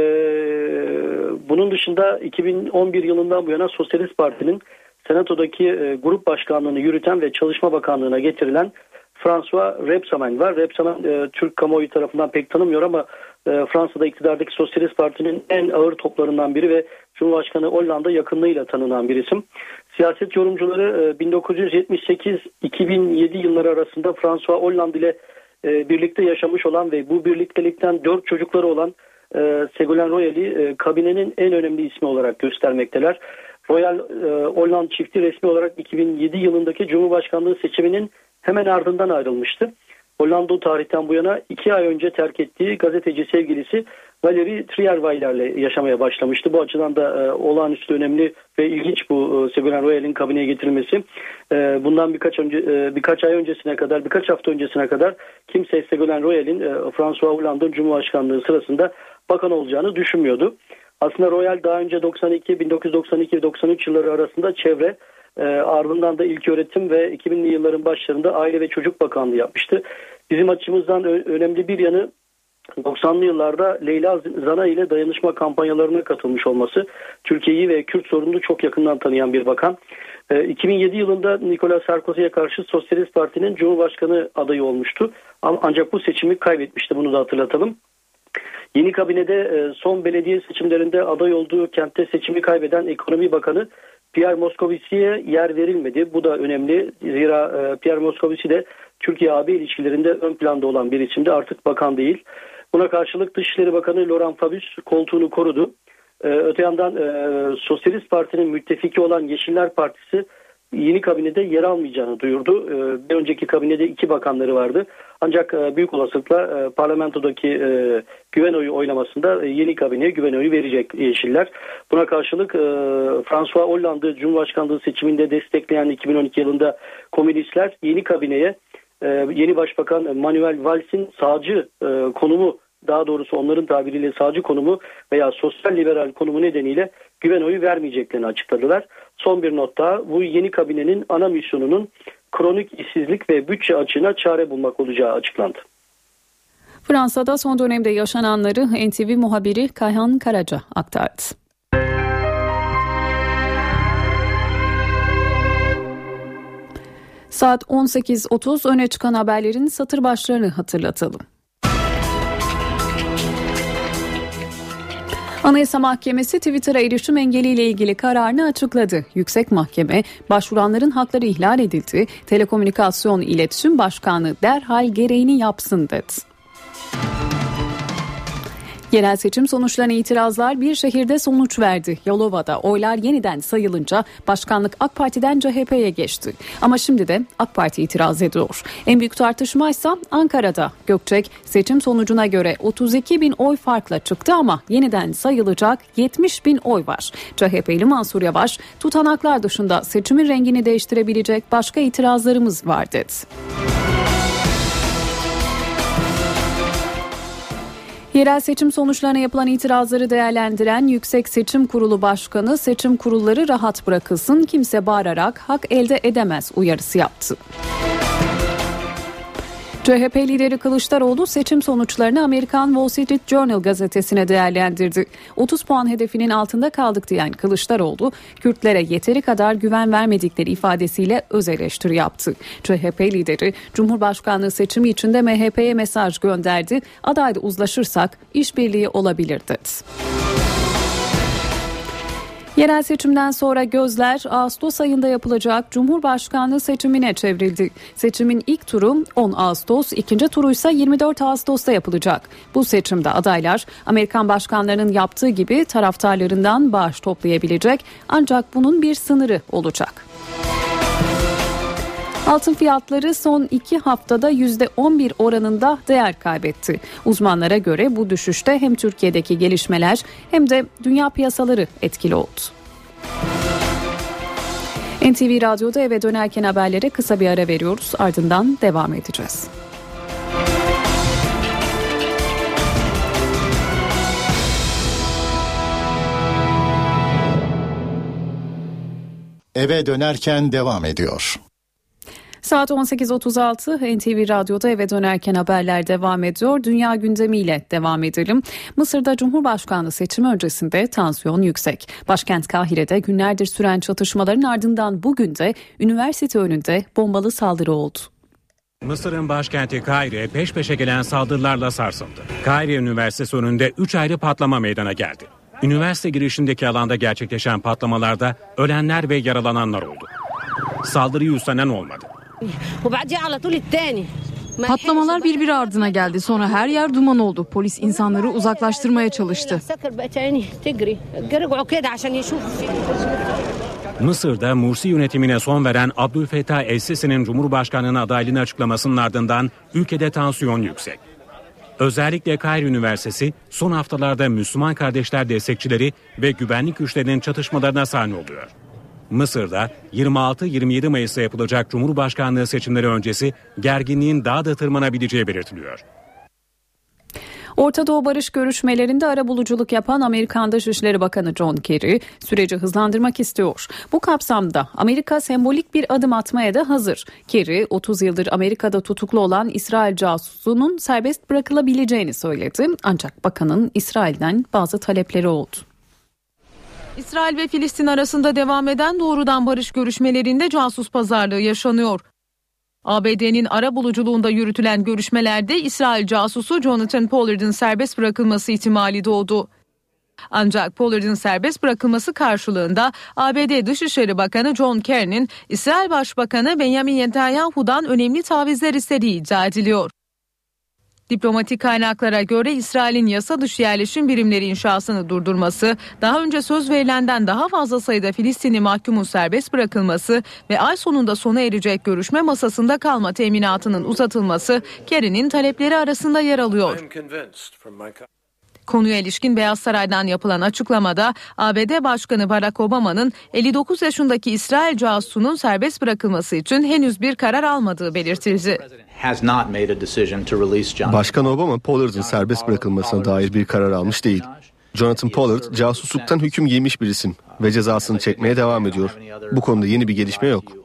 bunun dışında 2011 yılından bu yana Sosyalist Parti'nin Senato'daki e, grup başkanlığını yürüten ve Çalışma Bakanlığı'na getirilen François Rebsamen var. Rebsamen e, Türk kamuoyu tarafından pek tanımıyor ama Fransa'da iktidardaki Sosyalist Parti'nin en ağır toplarından biri ve Cumhurbaşkanı Hollanda yakınlığıyla tanınan bir isim. Siyaset yorumcuları 1978-2007 e, yılları arasında François Hollande ile e, birlikte yaşamış olan ve bu birliktelikten dört çocukları olan e, Segulen Royal'i kabinenin en önemli ismi olarak göstermekteler. Royal Hollande çifti resmi olarak 2007 yılındaki Cumhurbaşkanlığı seçiminin hemen ardından ayrılmıştı. Hollanda tarihten bu yana iki ay önce terk ettiği gazeteci sevgilisi Valérie Trierweiler'le yaşamaya başlamıştı. Bu açıdan da e, olağanüstü önemli ve ilginç bu e, Ségolène Royal'in kabineye getirilmesi. E, bundan birkaç önce e, birkaç ay öncesine kadar, birkaç hafta öncesine kadar kimse Ségolène Royal'in e, François Hollande'ın Cumhurbaşkanlığı sırasında bakan olacağını düşünmüyordu. Aslında Royal daha önce 92, 1992 ve 93 yılları arasında çevre e, ardından da ilk öğretim ve 2000'li yılların başlarında Aile ve Çocuk Bakanlığı yapmıştı. Bizim açımızdan önemli bir yanı 90'lı yıllarda Leyla Zana ile dayanışma kampanyalarına katılmış olması Türkiye'yi ve Kürt sorununu çok yakından tanıyan bir bakan. 2007 yılında Nicolas Sarkozy'ye karşı Sosyalist Parti'nin Cumhurbaşkanı adayı olmuştu. Ancak bu seçimi kaybetmişti bunu da hatırlatalım. Yeni kabinede son belediye seçimlerinde aday olduğu kentte seçimi kaybeden Ekonomi Bakanı Pierre Moscovici'ye yer verilmedi. Bu da önemli. Zira Pierre Moscovici de Türkiye-AB ilişkilerinde ön planda olan bir isimde artık bakan değil. Buna karşılık Dışişleri Bakanı Laurent Fabius koltuğunu korudu. Ee, öte yandan e, Sosyalist Parti'nin müttefiki olan Yeşiller Partisi yeni kabinede yer almayacağını duyurdu. Ee, bir önceki kabinede iki bakanları vardı. Ancak e, büyük olasılıkla e, parlamentodaki e, güven oyu oylamasında yeni kabineye güven oyu verecek Yeşiller. Buna karşılık e, François Hollande Cumhurbaşkanlığı seçiminde destekleyen 2012 yılında komünistler yeni kabineye yeni başbakan Manuel Vals'in sağcı e, konumu daha doğrusu onların tabiriyle sağcı konumu veya sosyal liberal konumu nedeniyle güven oyu vermeyeceklerini açıkladılar. Son bir not daha bu yeni kabinenin ana misyonunun kronik işsizlik ve bütçe açığına çare bulmak olacağı açıklandı. Fransa'da son dönemde yaşananları NTV muhabiri Kayhan Karaca aktardı. Saat 18.30 öne çıkan haberlerin satır başlarını hatırlatalım. Anayasa Mahkemesi Twitter'a erişim engeliyle ilgili kararını açıkladı. Yüksek Mahkeme başvuranların hakları ihlal edildi. Telekomünikasyon İletişim Başkanı derhal gereğini yapsın dedi. Yerel seçim sonuçlarına itirazlar bir şehirde sonuç verdi. Yalova'da oylar yeniden sayılınca başkanlık AK Parti'den CHP'ye geçti. Ama şimdi de AK Parti itiraz ediyor. En büyük tartışma ise Ankara'da. Gökçek seçim sonucuna göre 32 bin oy farkla çıktı ama yeniden sayılacak 70 bin oy var. CHP'li Mansur Yavaş tutanaklar dışında seçimin rengini değiştirebilecek başka itirazlarımız var dedi. Yerel seçim sonuçlarına yapılan itirazları değerlendiren Yüksek Seçim Kurulu Başkanı seçim kurulları rahat bırakılsın kimse bağırarak hak elde edemez uyarısı yaptı. CHP lideri Kılıçdaroğlu seçim sonuçlarını Amerikan Wall Street Journal gazetesine değerlendirdi. 30 puan hedefinin altında kaldık diyen Kılıçdaroğlu, Kürtlere yeteri kadar güven vermedikleri ifadesiyle öz eleştiri yaptı. CHP lideri Cumhurbaşkanlığı seçimi içinde MHP'ye mesaj gönderdi. Adayda uzlaşırsak işbirliği olabilir dedi. Yerel seçimden sonra gözler Ağustos ayında yapılacak Cumhurbaşkanlığı seçimine çevrildi. Seçimin ilk turu 10 Ağustos, ikinci turu ise 24 Ağustos'ta yapılacak. Bu seçimde adaylar Amerikan başkanlarının yaptığı gibi taraftarlarından bağış toplayabilecek ancak bunun bir sınırı olacak. Altın fiyatları son iki haftada %11 oranında değer kaybetti. Uzmanlara göre bu düşüşte hem Türkiye'deki gelişmeler hem de dünya piyasaları etkili oldu. NTV Radyo'da eve dönerken haberlere kısa bir ara veriyoruz. Ardından devam edeceğiz. Eve dönerken devam ediyor. Saat 18.36 NTV Radyo'da eve dönerken haberler devam ediyor. Dünya gündemiyle devam edelim. Mısır'da Cumhurbaşkanlığı seçimi öncesinde tansiyon yüksek. Başkent Kahire'de günlerdir süren çatışmaların ardından bugün de üniversite önünde bombalı saldırı oldu. Mısır'ın başkenti Kahire peş peşe gelen saldırılarla sarsıldı. Kahire Üniversitesi önünde 3 ayrı patlama meydana geldi. Üniversite girişindeki alanda gerçekleşen patlamalarda ölenler ve yaralananlar oldu. Saldırıyı üstlenen olmadı. Patlamalar birbiri ardına geldi. Sonra her yer duman oldu. Polis insanları uzaklaştırmaya çalıştı. Mısır'da Mursi yönetimine son veren Abdülfettah El-Sisi'nin Cumhurbaşkanlığına adaylığını açıklamasının ardından ülkede tansiyon yüksek. Özellikle Kahire Üniversitesi son haftalarda Müslüman kardeşler destekçileri ve güvenlik güçlerinin çatışmalarına sahne oluyor. Mısır'da 26-27 Mayıs'ta yapılacak Cumhurbaşkanlığı seçimleri öncesi gerginliğin daha da tırmanabileceği belirtiliyor. Orta Doğu barış görüşmelerinde arabuluculuk yapan Amerikan Dışişleri Bakanı John Kerry süreci hızlandırmak istiyor. Bu kapsamda Amerika sembolik bir adım atmaya da hazır. Kerry 30 yıldır Amerika'da tutuklu olan İsrail casusunun serbest bırakılabileceğini söyledi. Ancak bakanın İsrail'den bazı talepleri oldu. İsrail ve Filistin arasında devam eden doğrudan barış görüşmelerinde casus pazarlığı yaşanıyor. ABD'nin ara buluculuğunda yürütülen görüşmelerde İsrail casusu Jonathan Pollard'ın serbest bırakılması ihtimali doğdu. Ancak Pollard'ın serbest bırakılması karşılığında ABD Dışişleri Bakanı John Kerry'nin İsrail Başbakanı Benjamin Netanyahu'dan önemli tavizler istediği iddia ediliyor. Diplomatik kaynaklara göre İsrail'in yasa dışı yerleşim birimleri inşasını durdurması, daha önce söz verilenden daha fazla sayıda Filistinli mahkumun serbest bırakılması ve ay sonunda sona erecek görüşme masasında kalma teminatının uzatılması Kerry'nin talepleri arasında yer alıyor. Konuya ilişkin Beyaz Saray'dan yapılan açıklamada ABD Başkanı Barack Obama'nın 59 yaşındaki İsrail casusunun serbest bırakılması için henüz bir karar almadığı belirtildi. Başkan Obama Pollard'ın serbest bırakılmasına dair bir karar almış değil. Jonathan Pollard casusluktan hüküm giymiş bir isim ve cezasını çekmeye devam ediyor. Bu konuda yeni bir gelişme yok.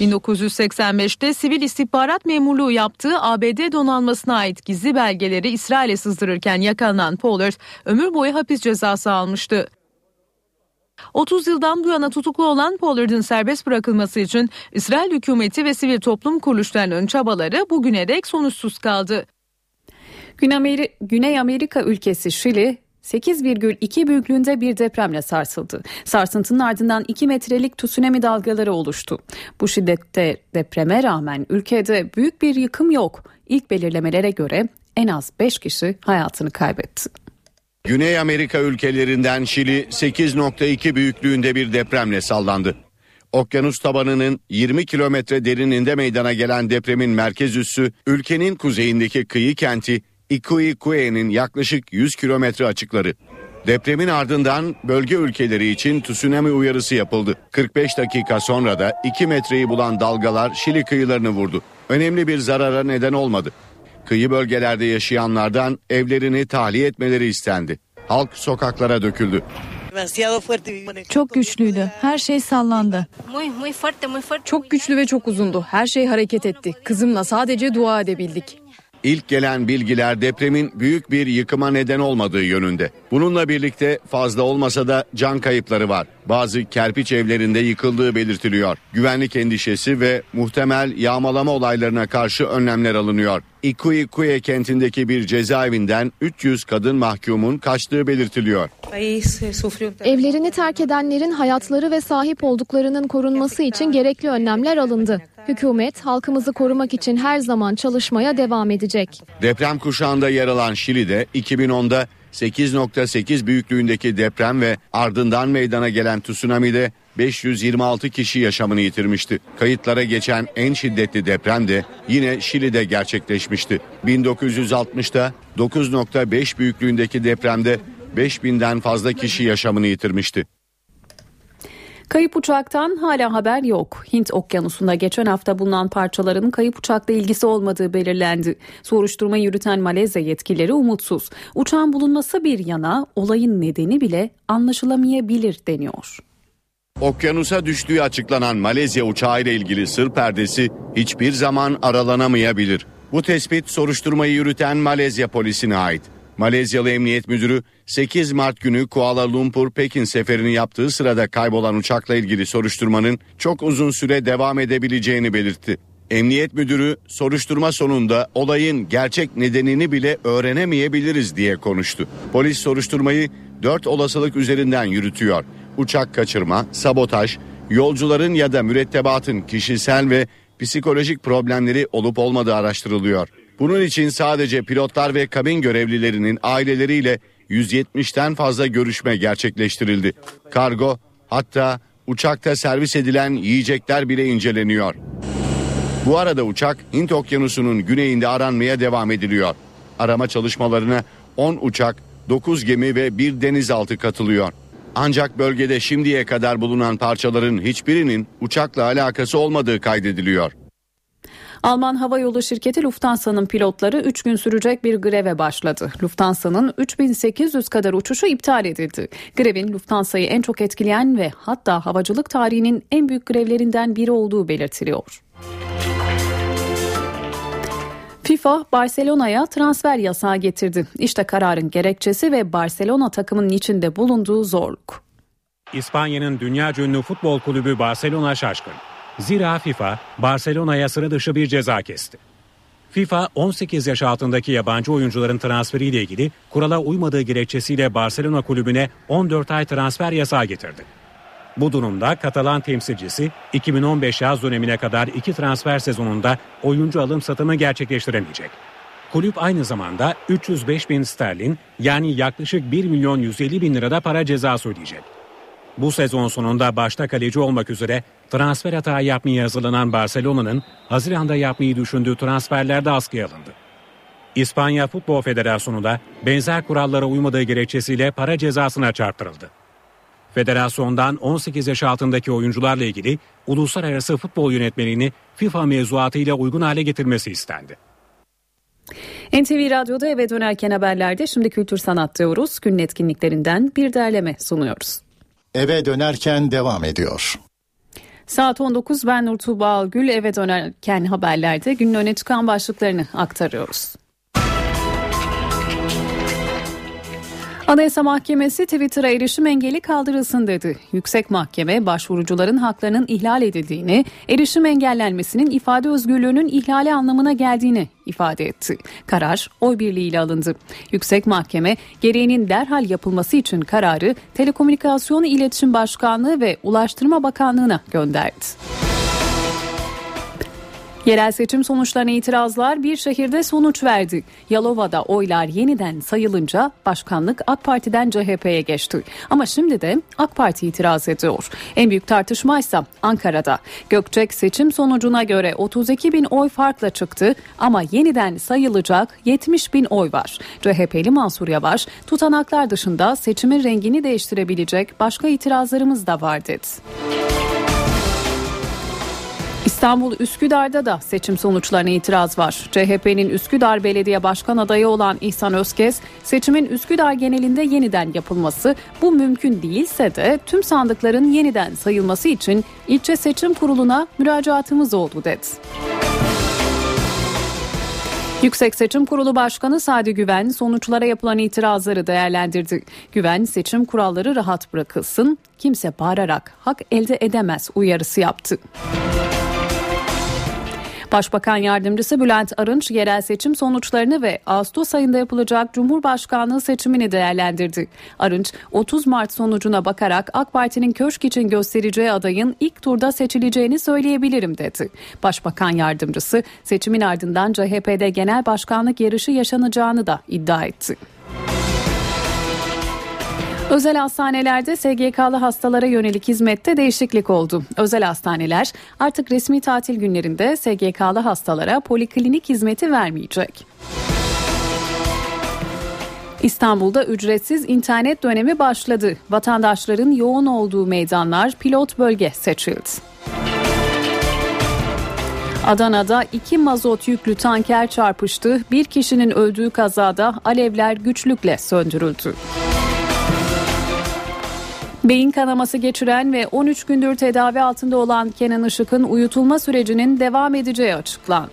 1985'te sivil istihbarat memurluğu yaptığı ABD donanmasına ait gizli belgeleri İsrail'e sızdırırken yakalanan Pollard ömür boyu hapis cezası almıştı. 30 yıldan bu yana tutuklu olan Pollard'ın serbest bırakılması için İsrail hükümeti ve sivil toplum kuruluşlarının çabaları bugüne dek sonuçsuz kaldı. Güney Amerika ülkesi Şili 8,2 büyüklüğünde bir depremle sarsıldı. Sarsıntının ardından 2 metrelik tsunami dalgaları oluştu. Bu şiddette depreme rağmen ülkede büyük bir yıkım yok. İlk belirlemelere göre en az 5 kişi hayatını kaybetti. Güney Amerika ülkelerinden Şili 8.2 büyüklüğünde bir depremle sallandı. Okyanus tabanının 20 kilometre derinliğinde meydana gelen depremin merkez üssü ülkenin kuzeyindeki kıyı kenti Ikuikue'nin yaklaşık 100 kilometre açıkları. Depremin ardından bölge ülkeleri için tsunami uyarısı yapıldı. 45 dakika sonra da 2 metreyi bulan dalgalar Şili kıyılarını vurdu. Önemli bir zarara neden olmadı. Kıyı bölgelerde yaşayanlardan evlerini tahliye etmeleri istendi. Halk sokaklara döküldü. Çok güçlüydü. Her şey sallandı. Çok güçlü ve çok uzundu. Her şey hareket etti. Kızımla sadece dua edebildik. İlk gelen bilgiler depremin büyük bir yıkıma neden olmadığı yönünde. Bununla birlikte fazla olmasa da can kayıpları var. Bazı kerpiç evlerinde yıkıldığı belirtiliyor. Güvenlik endişesi ve muhtemel yağmalama olaylarına karşı önlemler alınıyor. Ikuikuye kentindeki bir cezaevinden 300 kadın mahkumun kaçtığı belirtiliyor. Evlerini terk edenlerin hayatları ve sahip olduklarının korunması için gerekli önlemler alındı. Hükümet halkımızı korumak için her zaman çalışmaya devam edecek. Deprem kuşağında yer alan Şili'de 2010'da 8.8 büyüklüğündeki deprem ve ardından meydana gelen tsunami'de 526 kişi yaşamını yitirmişti. Kayıtlara geçen en şiddetli deprem de yine Şili'de gerçekleşmişti. 1960'da 9.5 büyüklüğündeki depremde 5000'den fazla kişi yaşamını yitirmişti. Kayıp uçaktan hala haber yok. Hint okyanusunda geçen hafta bulunan parçaların kayıp uçakla ilgisi olmadığı belirlendi. Soruşturma yürüten Malezya yetkilileri umutsuz. Uçağın bulunması bir yana olayın nedeni bile anlaşılamayabilir deniyor. Okyanusa düştüğü açıklanan Malezya uçağı ile ilgili sır perdesi hiçbir zaman aralanamayabilir. Bu tespit soruşturmayı yürüten Malezya polisine ait. Malezyalı Emniyet Müdürü 8 Mart günü Kuala Lumpur Pekin seferini yaptığı sırada kaybolan uçakla ilgili soruşturmanın çok uzun süre devam edebileceğini belirtti. Emniyet Müdürü soruşturma sonunda olayın gerçek nedenini bile öğrenemeyebiliriz diye konuştu. Polis soruşturmayı 4 olasılık üzerinden yürütüyor. Uçak kaçırma, sabotaj, yolcuların ya da mürettebatın kişisel ve psikolojik problemleri olup olmadığı araştırılıyor. Bunun için sadece pilotlar ve kabin görevlilerinin aileleriyle 170'ten fazla görüşme gerçekleştirildi. Kargo hatta uçakta servis edilen yiyecekler bile inceleniyor. Bu arada uçak Hint Okyanusu'nun güneyinde aranmaya devam ediliyor. Arama çalışmalarına 10 uçak, 9 gemi ve bir denizaltı katılıyor. Ancak bölgede şimdiye kadar bulunan parçaların hiçbirinin uçakla alakası olmadığı kaydediliyor. Alman havayolu şirketi Lufthansa'nın pilotları 3 gün sürecek bir greve başladı. Lufthansa'nın 3800 kadar uçuşu iptal edildi. Grevin Lufthansa'yı en çok etkileyen ve hatta havacılık tarihinin en büyük grevlerinden biri olduğu belirtiliyor. FIFA Barcelona'ya transfer yasağı getirdi. İşte kararın gerekçesi ve Barcelona takımının içinde bulunduğu zorluk. İspanya'nın dünya ünlü futbol kulübü Barcelona şaşkın. Zira FIFA Barcelona'ya sıra dışı bir ceza kesti. FIFA 18 yaş altındaki yabancı oyuncuların transferiyle ilgili kurala uymadığı gerekçesiyle Barcelona kulübüne 14 ay transfer yasağı getirdi. Bu durumda Katalan temsilcisi 2015 yaz dönemine kadar iki transfer sezonunda oyuncu alım satımı gerçekleştiremeyecek. Kulüp aynı zamanda 305 bin sterlin yani yaklaşık 1 milyon 150 bin lirada para cezası ödeyecek. Bu sezon sonunda başta kaleci olmak üzere transfer hata yapmaya hazırlanan Barcelona'nın Haziran'da yapmayı düşündüğü transferlerde askıya alındı. İspanya Futbol Federasyonu da benzer kurallara uymadığı gerekçesiyle para cezasına çarptırıldı. Federasyondan 18 yaş altındaki oyuncularla ilgili uluslararası futbol yönetmeliğini FIFA mevzuatıyla uygun hale getirmesi istendi. NTV Radyo'da eve dönerken haberlerde şimdi kültür sanat diyoruz. Günün etkinliklerinden bir derleme sunuyoruz. Eve dönerken devam ediyor. Saat 19 ben Nur Tuğba eve dönerken haberlerde günün öne çıkan başlıklarını aktarıyoruz. Anayasa Mahkemesi Twitter'a erişim engeli kaldırılsın dedi. Yüksek Mahkeme başvurucuların haklarının ihlal edildiğini, erişim engellenmesinin ifade özgürlüğünün ihlali anlamına geldiğini ifade etti. Karar oy birliğiyle alındı. Yüksek Mahkeme gereğinin derhal yapılması için kararı Telekomünikasyon İletişim Başkanlığı ve Ulaştırma Bakanlığı'na gönderdi. Yerel seçim sonuçlarına itirazlar bir şehirde sonuç verdi. Yalova'da oylar yeniden sayılınca başkanlık AK Parti'den CHP'ye geçti. Ama şimdi de AK Parti itiraz ediyor. En büyük tartışma ise Ankara'da. Gökçek seçim sonucuna göre 32 bin oy farkla çıktı ama yeniden sayılacak 70 bin oy var. CHP'li Mansur Yavaş tutanaklar dışında seçimin rengini değiştirebilecek başka itirazlarımız da var dedi. İstanbul Üsküdar'da da seçim sonuçlarına itiraz var. CHP'nin Üsküdar Belediye Başkan adayı olan İhsan Özkez, seçimin Üsküdar genelinde yeniden yapılması bu mümkün değilse de tüm sandıkların yeniden sayılması için ilçe seçim kuruluna müracaatımız oldu dedi. Yüksek Seçim Kurulu Başkanı Sadi Güven sonuçlara yapılan itirazları değerlendirdi. Güven seçim kuralları rahat bırakılsın, kimse bağırarak hak elde edemez uyarısı yaptı. Başbakan Yardımcısı Bülent Arınç yerel seçim sonuçlarını ve Ağustos ayında yapılacak Cumhurbaşkanlığı seçimini değerlendirdi. Arınç 30 Mart sonucuna bakarak AK Parti'nin köşk için göstereceği adayın ilk turda seçileceğini söyleyebilirim dedi. Başbakan Yardımcısı seçimin ardından CHP'de genel başkanlık yarışı yaşanacağını da iddia etti. Özel hastanelerde SGK'lı hastalara yönelik hizmette değişiklik oldu. Özel hastaneler artık resmi tatil günlerinde SGK'lı hastalara poliklinik hizmeti vermeyecek. İstanbul'da ücretsiz internet dönemi başladı. Vatandaşların yoğun olduğu meydanlar pilot bölge seçildi. Adana'da iki mazot yüklü tanker çarpıştı. Bir kişinin öldüğü kazada alevler güçlükle söndürüldü. Beyin kanaması geçiren ve 13 gündür tedavi altında olan Kenan Işık'ın uyutulma sürecinin devam edeceği açıklandı.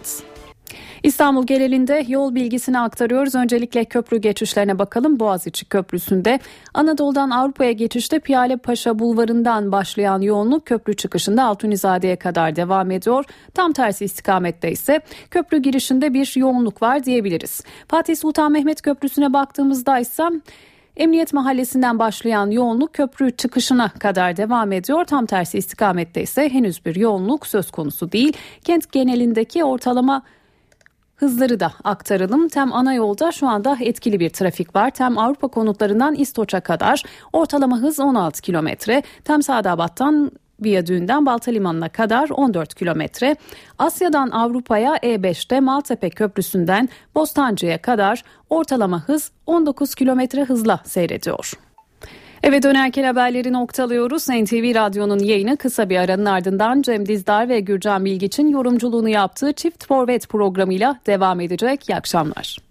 İstanbul genelinde yol bilgisini aktarıyoruz. Öncelikle köprü geçişlerine bakalım. Boğaziçi Köprüsü'nde Anadolu'dan Avrupa'ya geçişte Piyale Paşa Bulvarı'ndan başlayan yoğunluk köprü çıkışında Altunizade'ye kadar devam ediyor. Tam tersi istikamette ise köprü girişinde bir yoğunluk var diyebiliriz. Fatih Sultan Mehmet Köprüsü'ne baktığımızda ise Emniyet Mahallesi'nden başlayan yoğunluk köprü çıkışına kadar devam ediyor. Tam tersi istikamette ise henüz bir yoğunluk söz konusu değil. Kent genelindeki ortalama Hızları da aktaralım. Tem ana yolda şu anda etkili bir trafik var. Tem Avrupa konutlarından İstoç'a kadar ortalama hız 16 kilometre. Tem Sadabat'tan Viyadüğü'nden Balta Limanı'na kadar 14 kilometre. Asya'dan Avrupa'ya E5'te Maltepe Köprüsü'nden Bostancı'ya kadar ortalama hız 19 kilometre hızla seyrediyor. Eve dönerken haberleri noktalıyoruz. NTV Radyo'nun yayını kısa bir aranın ardından Cem Dizdar ve Gürcan Bilgiç'in yorumculuğunu yaptığı Çift Forvet programıyla devam edecek. İyi akşamlar.